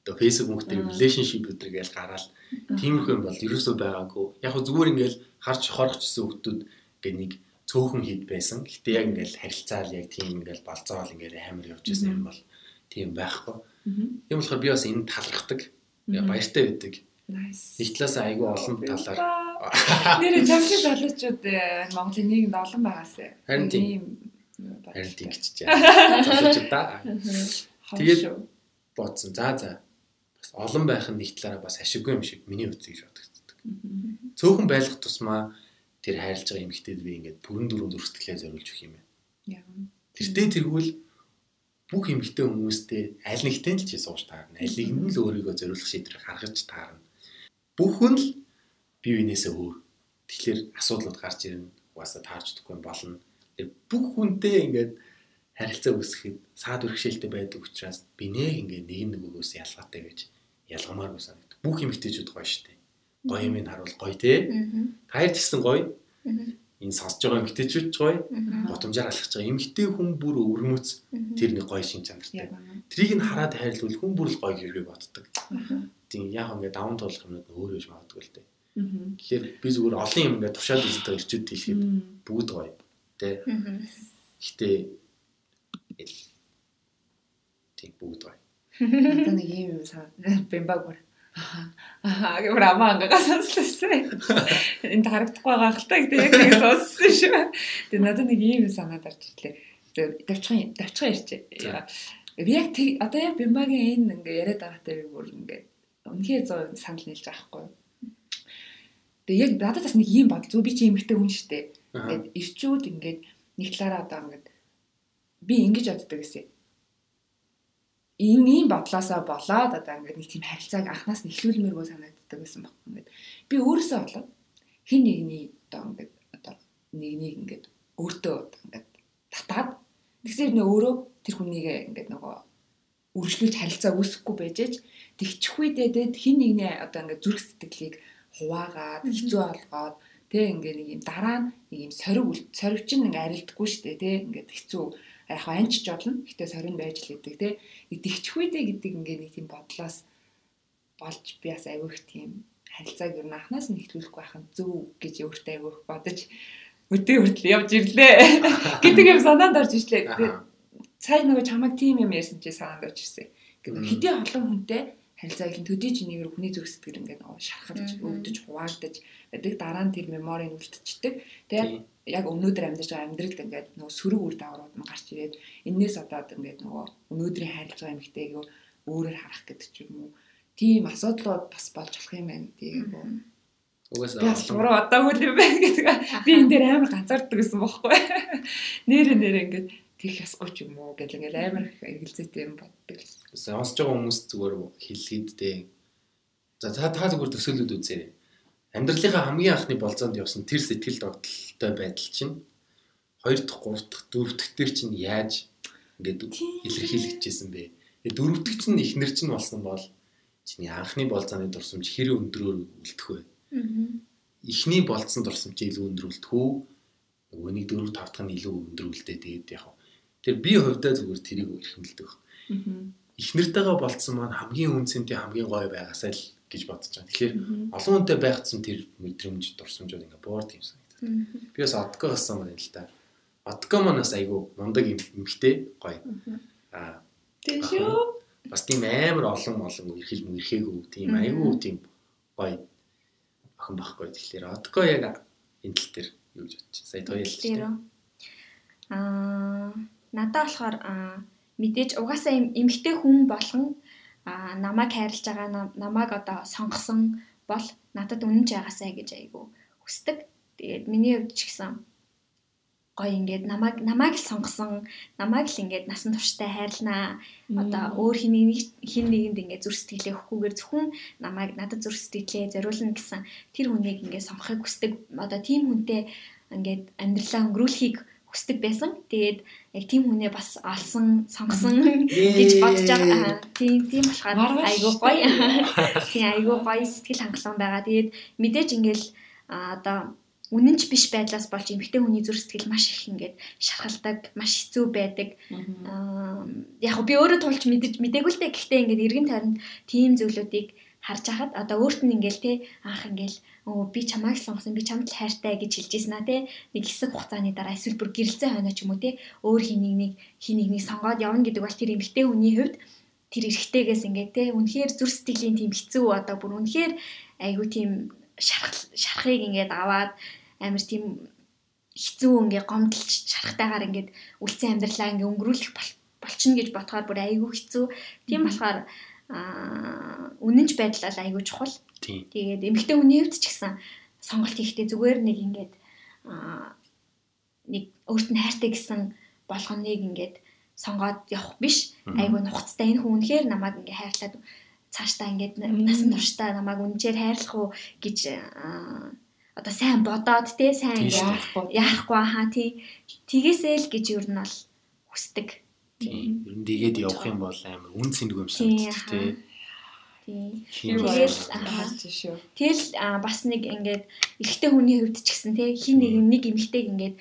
одоо фэйсбүүк мөнгөтэй Аа. relationship өдр гээл гараал тиймэрхүү юм бол ерөөсөө байгаагүй. Яг хөө зүгээр ингээл харж хорхочсон хүмүүс гээ нэг цөөхөн хід байсан. Гэтэ яг ингээл харилцаал яг тийм ингээл болцоол ингээл амар явж байсан юм бол тийм байхгүй. Тийм болохоор би бас энэ талархдаг. Баяртай байдаг. Нэг талаас айгүй олон талаар Нэр чамшиг залуучууд э, Монголын нийгэмд олон байгаасаа. Харин тийм. Ийм, юу байна. харин тийгч жаа. Залуучуудаа Тэгээд- бодсон. За за. Бас олон байх нь нэг талаараа бас ашиггүй юм шиг миний гэж бодогддог. Цөөхөн байлгах тусмаа тэр хайрлаж байгаа эмэгтэйд би ингээд бүрэн дөрөв зөрсгөлээ зориулж өгөх юм байна. Тэртээ тэргүүл бүх эмэгтэй хүмүүстэй аль нэгтэй л чи сууж таарна. Аль нэг нь л өөрийгөө зориулах шийдвэр гаргаж таарна. Бүх хүн л бие биенээсээ өөр. Тэгэхээр асуудлууд гарч ирнэ. Угаасаа таарч өгөхгүй болно. Тэр бүх хүнтэй ингээд харилцаа үүсгэхэд саад бэрхшээлтэй байдаг учраас би нэ ингээд нэг нөгөөгөөс ялгаатай гэж ялгамаар санагдав. Бүх эмэгтэйчүүд гоё шүү дээ. Гоё юм харуул гоё те. Мгм. Таяр гэсэн гоё. Энэ сонсож байгаа эмгтээчүүд гоё гудамжаар алхаж байгаа эмгтээ хүн бүр өвөрмөц тэр нэг гоё шин чанартай. Трийг нь хараад хайрлуул хүн бүр л гоё хэрэг боддог. Тийм яг ингээд даван туулах юмнууд өөр биш магадгүй л дээ. Тэгэхээр би зүгээр олон юм ингээд тушаал үздэг ирчүүд хэлэхэд бүгд гоё. Тэ. Гэтэ ил тийм бүгд гоё. Одоо нэг юм бэмбаг бүр Аа гэмээр амаа ангага сонслоо. Энд харагдахгүй байгаа хэл та гэдэг яг нэг сонссон шүү. Тэгээ надад нэг юм санаад орж ирлээ. Тэгээ давчхан давчхан ярьчээ. За. Би яг одоо яг бэмбагийн энэ ингээ яриад байгаатай би бүр ингээ үнхээр зөө санал нийлж байгаа хгүй. Тэгээ яг надад бас нэг юм бодол зү би чи эмэгтэй хүн шүү дээ. Аа. Ингээд ирчүүд ингээд нэг талаараа одоо ингээд би ингэж боддог гэсэн. Ийм ийм бодлоосоо болоод одоо ингээд нэг тийм харилцааг анханаас нь эхлүүлмээргүй санагддаг байсан баг. Ингээд би өөрөөсөө болоод хин нэгний одоо ингээд одоо нэг нэг ингээд өөртөө ингээд татаад тэгсээр нөө өөрөө тэр хүнийг ингээд нөгөө үргэлжлүүлж харилцаа үүсэхгүй байж ээж тэгчих үедээ хин нэгний одоо ингээд зүрх сэтгэлийг хуваагаад хэцүү болгоод тэг ингээ нэг юм дараа нь нэг юм сорив сорив чинь ингээ арилдаггүй шүү дээ тэг ингээ хэцүү яг хаа анчж болно гэтээ сорив байж л идэг тэг идэгчих үедээ гэдэг ингээ нэг тийм бодлоос болж би бас их тийм харилцааг нь анханаас нь ихлүүлэхгүй байх нь зөв гэж өөртөө их бодож өдөө хүртэл явж ирлээ. Гэдэг юм санаанд орж ирлээ Цай нөгөө чамайг тим юм ярьсан чи ирсэн. Мм. Гэвь хэдий олон хүнтэй харилцаа их төдий чинийгээр хүний зүрх сэтгэл ингээд шархалж өвдөж хуваагдаж байдаг дараа нь тэр меморийг үлдчихдэг. Тэгээд Тийм. яг өнөөдөр амьдарч байгаа амьдралд ингээд нөгөө сөрөг үр дагаврууд нь гарч ирээд энээс одоо ингээд нөгөө өнөөдрийн харилцаж байгаа эмэгтэйг өөрөөр харах гэдэг ч юм уу. Тийм асуудлууд бас болж болох юм байна гэдэг. Угаасаа Би бас олон- одоо үл юм байна гэдэг. Би энэ дээр амар ганцаарддаг гэсэн бохоггүй. Нэрэ нэрэ ингээд тех ясгүй ч юм уу гэл ингээд амар их эргэлзээтэй юм боддог. сонсож байгаа хүмүүс зүгээр хэлхийд дээ. За та та зүгээр төсөөлөд үзээрэй. Амьдралынхаа хамгийн анхны болцоонд явсан тэр сэтгэл догтлолтой байдал чинь 2 дахь, 3 дахь, 4 дахь төр чинь яаж ингээд илэрхийлэгдэжсэн бэ? Тэгээ дөрөв дэх чинь ихнэр чинь болсон бол чиний анхны болцооны дурсамж хэр өндрөөр үлдэх вэ? Эхний болцсон дурсамж илүү өндрүүлдэх үү? Нөгөөний дөрөв тав дахь нь илүү өндрүүлдэ тэгээд яг тэр би хувьдаа зүгээр тэрийг эрхэмлдэг. эхнэртэйгээ болцсон маань хамгийн үнцэнтэй хамгийн гоё байгаасаа л гэж бодож байгаа. Тэгэхээр олон хүнтэй байхсан тэр мэдрэмж дурсамжууд ингээ буурд юм санагдав. Би бас одко гасан маань л та. Одко маань бас айгүй мундаг юм эмхтэй гоё. Аа Тийм шүү. бас тийм амар олон олон ирхэл мэрхээгүй тийм айгүй тийм гоё охин байхгүй. Тэгэхээр одко яг энэ тал дээр юу гэж бодчих. Сая Тэр аа надад болохоор мэдээж угаасаа эм- эмэгтэй хүн болгон намайг хайрлаж байгаа нам- намайг одоо сонгосон бол надад үнэн ч ягаасаа гэж айгу хүсдэг. Тэгээд миний хувьд ч гэсэн гоё ингээд намайг намайг л сонгосон намайг л ингээд насан турштай хайрлнаа одоо өөр хин нэг хин нэгэнд ингээд зүрх сэтгэлээ өгөхгүйгээр зөвхөн намайг надад зүрх сэтгэлээ зориулна гэсэн тэр хүнийг ингээд сонгохыг хүсдэг. Одоо тийм хүнтэй ингээд амьдралаа өнгөрүүлэхийг хүсдэг байсан. Тэгээд яг тийм хүнээ бас олсон, сонгосон гэж бодож байгаа. Аа, Тийм тийм болохоор айгуу гоё. Тийм айгуу гоё сэтгэл хангалуун байгаа. Тэгээд мэдээж ингээл одоо үнэнч биш байдлаас болж эмэгтэй хүний зүрх сэтгэл маш их ингээд шархалдаг, маш хэцүү байдаг. Аа, яг би өөрөө тулч мэдэж мэдээгүй л дээ. Гэхдээ ингээд эргэн тойронд тийм зүйлүүдийг харж хахад одоо өөрт нь ингээл те анх ингээл өө би чамайг сонгосон би чамд л хайртай гэж хэлж ийсэн аа те. Нэг хэсэг хугацааны дараа эсвэл бүр гэрэлцээ хойно ч юм уу те. Өөр хэнийг нэг хин нэгнийг сонгоод явна гэдэг бол тэр эмэгтэй хүний хувьд тэр эрэгтэйгээс ингээд те. Үнэхээр зүрх сэтгэлийн тийм хэцүү одоо бүр үнэхээр айгу тийм шарх шархыг ингээд аваад амар тийм хэцүү ингээ гомдолч шархтайгаар ингээд үлцэн амьдралаа ингээ өнгөрүүлэх бол- болчихно гэж бодохоор бүр айгүй хэцүү. Тийм болохоор аа үнэнч байдлаа л айгүй чухал. Тэгээд эмэгтэй хүний хувьд ч гэсэн сонголт хийхдээ зүгээр нэг ингээд аа нэг өөрт нь хайртай гэсэн болгоныг ингээд сонгоод явах биш. Айгүй нухацтай энэ хүн үнэхээр намайг ингээ хайрлаад цаашдаа ингээд насан туршдаа намайг үнэхээр хайрлах уу гэж одоо сайн бодоод те сайн ингээд яахгүй. яахгүй хаа тий Тэгээсээ л гэж юу нь бол хүсдэг. Тийм. Ер нь тэгээд явах юм бол амар үн цэнэг юм санагдчих тий. Тэгэл, шүү. Тэгэл бас нэг ингээд эрэгтэй хүний хувьд ч гэсэн те хин нэг нэг эмэгтэйг ингээд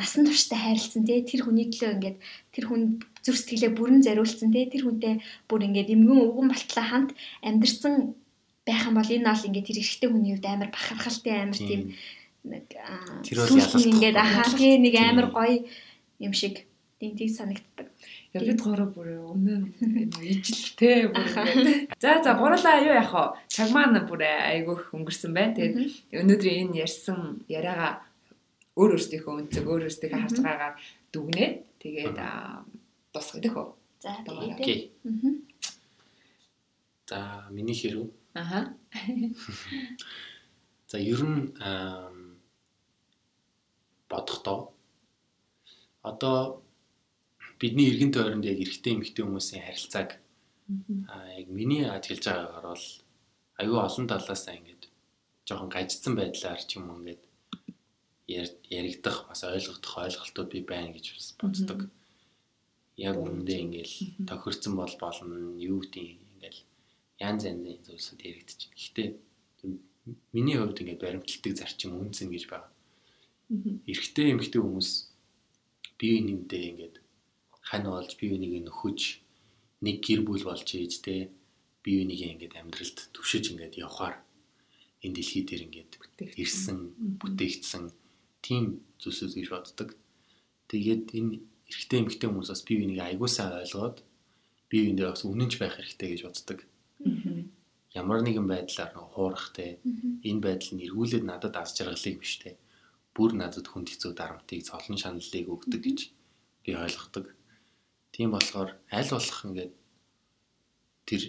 насан турштай хайрлцсан те тэр хүний төлөө ингээд тэр хүн зүр сэтгэлээ бүрэн зориулсан те тэр хүнтэй бүр ингээд эмгэн өвгөн болтлоо хамт амьдрсан байх юм бол энэ бол ингээд тэр эрэгтэй хүний хувьд амар бахархалтай амар тийм. нэг Тэр бол ялалт ингээд ахаа тий нэг амар гоё юм шиг тийм тийм санагддаг. Яг бид гурав бүр өмнө нь ижилтэй бүр. За за гурлаа юу яах вэ? Цаг маань бүр айгүйх өнгөрсөн байна. Тэгээд өнөөдрийн энэ ярьсан яриагаа өөр өөрсдийнхөө өнцөг өөр өөрсдийнхөө харж байгаагаар дүгнээ. Тэгээд дуусгая дөхөө. За Дугаараа. тэгээд. За миний хэрв. Аха. За ер нь бодохдоо одоо бидний эргэн тойронд яг эрэгтэй эмэгтэй хүмүүсийн харилцааг аа яг миний ажиглаж байгаагаар бол аюу олон талаасаа ингээд жоохон гажицсан байдлаар ч юм уу ингээд яр- яригдах бас ойлгох ойлголтууд би байна гэж бас боддог. Яг үүндээ ингээл тохирцсон бол болно юу гэдэг ингээл янз янзын зүйлсүүд яригдчих. Гэхдээ миний хувьд ингээд баримтлагдаг зарчим үнцэн гэж байна. Эрэгтэй эмэгтэй хүмүүс бие биенийдээ ингээд хань болж бие биенийг нөхөж нэг гэр бүл болж ээж те бие биенийгээ ингээд амьдралд түвшиж ингээд явхаар энэ дэлхий дээр ингээд ирсэн бүтээгдсэн тийм зүйлсүүд гэж боддог. Тэгээд энэ эрэгтэй эмэгтэй хүмүүс бас бие биенийг аягуулсаа ойлгоод бие биендээ бас үнэнч байх хэрэгтэй гэж боддог. Ямар нэгэн байдлаар нэг хуурах те энэ байдал нь эргүүлээд надад аз жаргалыг биш те бүр надад хүнд хэцүү дарамтыг цолон шаналлыг өгдөг гэж би ойлгодог. Тийм болохоор аль болох ингээд тэр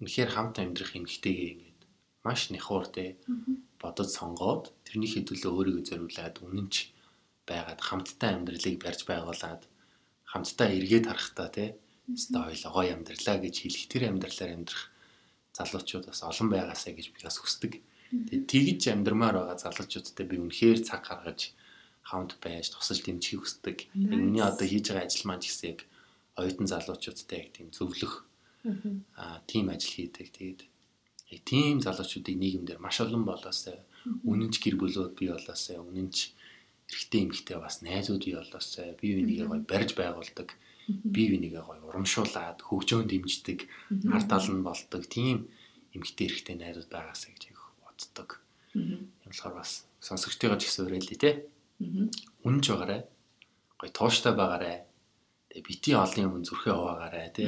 үнэхээр хамт амьдрах эмгтэйгээ ингээд маш нэхур те бодож сонгоод тэрнийхээ төлөө өөрийгөө зориулаад үнэнч байгаад хамттай амьдралыг барьж байгуулад хамтдаа эргээд харахтаа те өстой гоё амьдралаа гэж хэлэх тэр амьдралаар амьдрах залуучууд бас олон байгаасаа гэж би бас хүсдэг. Тэгээд тэгж амьдрмаар байгаа залуучуудтай би үнэхээр цаг гаргаж хамт байж тусалж дэмжихийг хүсдэг. Миний одоо хийж байгаа ажил маань ч гэсэн яг оюутан залуучуудтай яг тийм зөвлөх аа тийм ажил хийдэг. Тэгээд яг тийм залуучуудыг нийгэмдэр маш олон болоосаа үнэнч гэр бүлүүд бий болоосаа үнэнч эрэгтэй эмэгтэй бас найзууд бий болоосаа бие бинийгээ гоё барьж байгуулдаг. Бие бинийгээ гоё урамшуулад хөгжөөнд дэмждэг. Ард тал нь болдог. Тийм эмэгтэй эрэгтэй найзууд байгаасаа гэж яг боддог. Юм болохоор бас сонсогчтойгоо ч гэсэн уриалъя те. Үнэнч байгаарай. Гоё тууштай байгаарай. Тэгээ бити олон юм зүрхээ хуваагаарай те.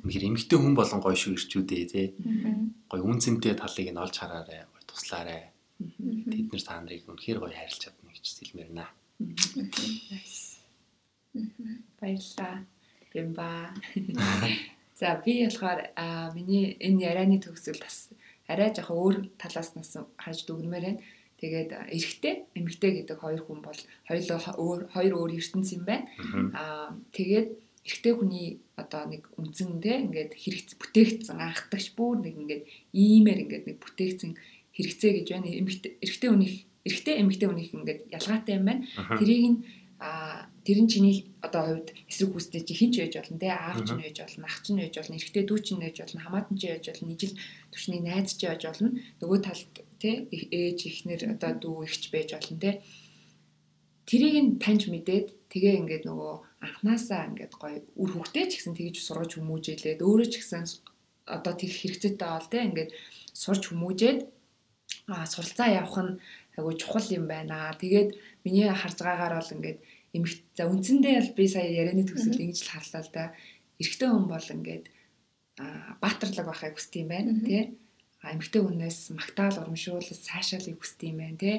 Үнэхээр эмэгтэй хүн болон гоё шүү ирчүүдээ те. Гоё үн цэнтэй талыг нь олж хараарай. Гоё туслаарай. Тэд нэр та нарыг үнэхээр гоё хайрлаж чадна гэж сэлмэрнэ. Баярлалаа. Бэмба. За би болохоор миний энэ ярианы төгсгөл бас арай жоохон өөр талаас нас харж дүгнмээр байна. Тэгээд эрэгтэй, эмэгтэй гэдэг хоёр хүн бол хоёулаа хо- өөр хоёр өөр ертөнц юм байна. Аа тэгээд эрэгтэй хүний одоо нэг үнцэн те ингээд хэрэгц бүтээгдсэн анхдагч бүр нэг ингээд иймэр ингээд нэг бүтээгдсэн хэрэгцээ гэж байна. Эмэгтэй эрэгтэй хүнийх эрэгтэй эмэгтэй хүнийх ингээд ялгаатай юм байна. Тэрийг нь а тэр нь чиний одоо хувьд эсрэг хүстэй чи хинч байж болно те аав ч байж болно ах ч байж болно эрэгтэй дүү ч байж болно хамаатан ч байж болно ижил түвшний найз ч байж болно нөгөө талд те ээж ихнэр одоо дүү ихч байж болно те тэрийг нь таньж мэдээд тэгээ ингээд нөгөө анханасаа ингээд гоё үр хөвгтэй ч гэсэн тэгж сургаж хүмүүжээлээд өөрөө ч гэсэн одоо тэр хэрэгцээтэй бол те ингээд сурч хүмүүжээд а суралцаа явах нь айгуу чухал юм байна. Тэгээд миний харж байгаагаар бол ингээд эмх за үндсэндээ бол би сая ярианы төгсөлд ингэж л харлаа л да. Эрэгтэй хүн бол ингээд баатарлаг байхыг хүсдэг юм байна тий. Эмэгтэй хүнээс магтаал урамшуулал цаашаалыг хүсдэг юм байна тий.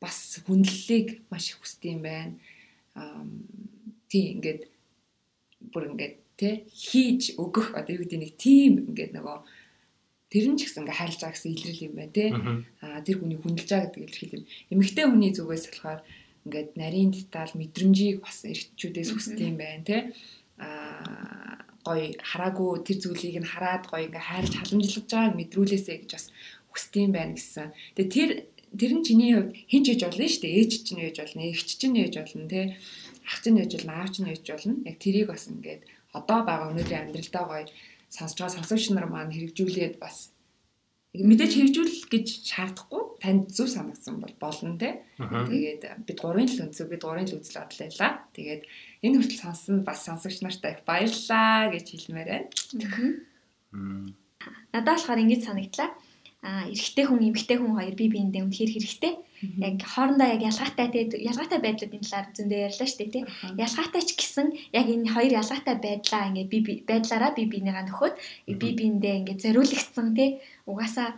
Бас хүндлэлийг маш их хүсдэг юм байна. Тий ингээд бүр ингээд тий хийж өгөх одоо юу гэдэг нэг тим ингээд нөгөө тэр нь ч гэсэн ингээ хайрлаж байгаа гэсэн илрэл юм байна тий. Аа тэр хүний хүндэлж байгаа гэдэг илэрхийл юм. Эмэгтэй хүний зүгээс болохоор ингээд нарийн деталь мэдрэмжийг бас эрчүүдээс хүсдэг юм байна тий. Аа гоё хараагүй тэр зүйлийг нь хараад гоё ингээ хайрлаж халамжлаж байгааг мэдрүүлээсэй гэж бас хүсдэг юм байна гэсэн. Тэгээ тэр тэр нь чиний хувьд хинч ээж болно шүү дээ. Ээж чинь ээж болно, эгч чинь ээж болно тий. Ах чинь ээж болно, аав чинь ээж болно. Яг тэрийг бас ингээд одоо байгаа өнөөдрийн амьдралдаа гоё сонсож байгаа сонсогч нар маань хэрэгжүүлээд бас мэдээж хэрэгжүүл гэж шаардахгүй танд зөв санагдсан бол болно те. Тэгээд бид гурвын л өнцөг бид гурвын л үзэл бодол байлаа. Тэгээд энэ хүртэл сонсон бас сонсогч нартай их баярлалаа гэж хэлмээр байна. Надад болохоор ингэж санагдлаа. Эрэгтэй хүн, эмэгтэй хүн хоёр бие биендээ үнэхээр хэрэгтэй. Яг хоорондоо яг ялгаатай те ялгаатай байдлуудын талаар зөндөө ярьлаа шүү дээ те. Ялгаатай ч гэсэн яг энэ хоёр ялгаатай байдлаа ингээд би байдлаараа бие биенийгаа нөхөд бие биендээ ингээд зориулагдсан те. Угаасаа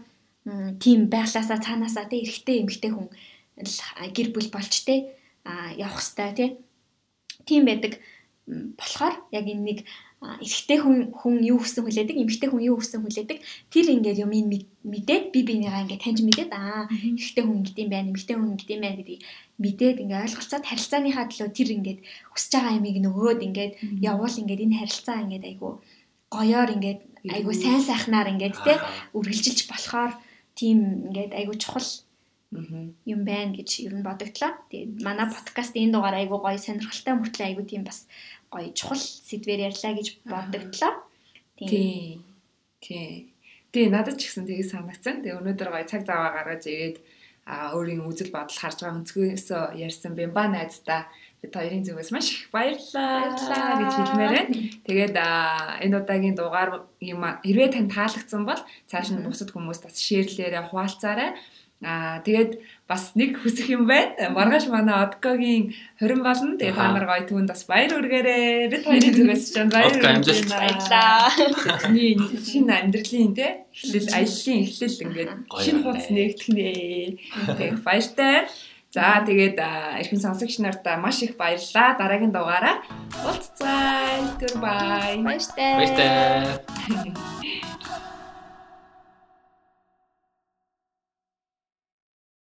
тийм байглаасаа цаанаасаа те эрэгтэй эмэгтэй хүн гэр бүл болж те а явах хэвээр те. Тийм байдаг болохоор яг энэ нэг эрэгтэй хүн хүн юу хүссэн хүлээдэг, эмэгтэй хүн юу хүссэн хүлээдэг. Тэр ингээд юм мэдээд би бинийгаа ингээд таньж мэдээд аа эрэгтэй хүн ингэдэм байх, эмэгтэй хүн ингэдэм байх гэдгийг мэдээд ингээд ойлголцоод харилцааныхаа төлөө тэр ингээд хүсэж байгаа ямиг нөгөөд ингээд явуул ингээд энэ харилцаа ингээд айгу гоёор ингээд айгу сайн сайхнаар ингээд те үргэлжилж болохоор тийм ингээд айгу чухал юм байна гэж ер нь бодогдлоо. Тэгээд манай подкаст энэ дугаар айгу гоё сонирхолтой мөртлөө айгу тийм бас гоё чухал сэдвээр ярьлаа гэж бодогдлоо. Тийм. Тийм. Тэгээ надад ч гэсэн тэгээ санагцсан. Тэгээ өнөөдөр гоё цаг зав гаргаж ирээд а өөрийн үзэл бодол харж байгаа өнцгөөс ярьсан бимба найздаа бид хоёрын зүгээс маш их баярлалаа гэж хэлмээр байна. Тэгээд энэ удаагийн дугаар юм хэрвээ тань таалагдсан бол цааш нь бусад хүмүүст бас шеэрлээрээ хуваалцаарай. Аа тэгээд бас нэг хүсэх юм байна. Маргааш манай Одкогийн 20 болно. Тэгээд та нар гоё түнд бас баяр үргээрээ. Бид хоёрын зүгээс ч баяр үргэлж баярлаа. Миний шинэ амьдралын те эхлэл аяллаа эхлэл ингээд шинэ хуудас нэгдэх нэ. Тэгээд баяртай. За тэгээд эрхэм сонсогч нартаа маш их баярлалаа. Дараагийн дугаараа уулзцай. Goodbye. Баяртай. Баяртай.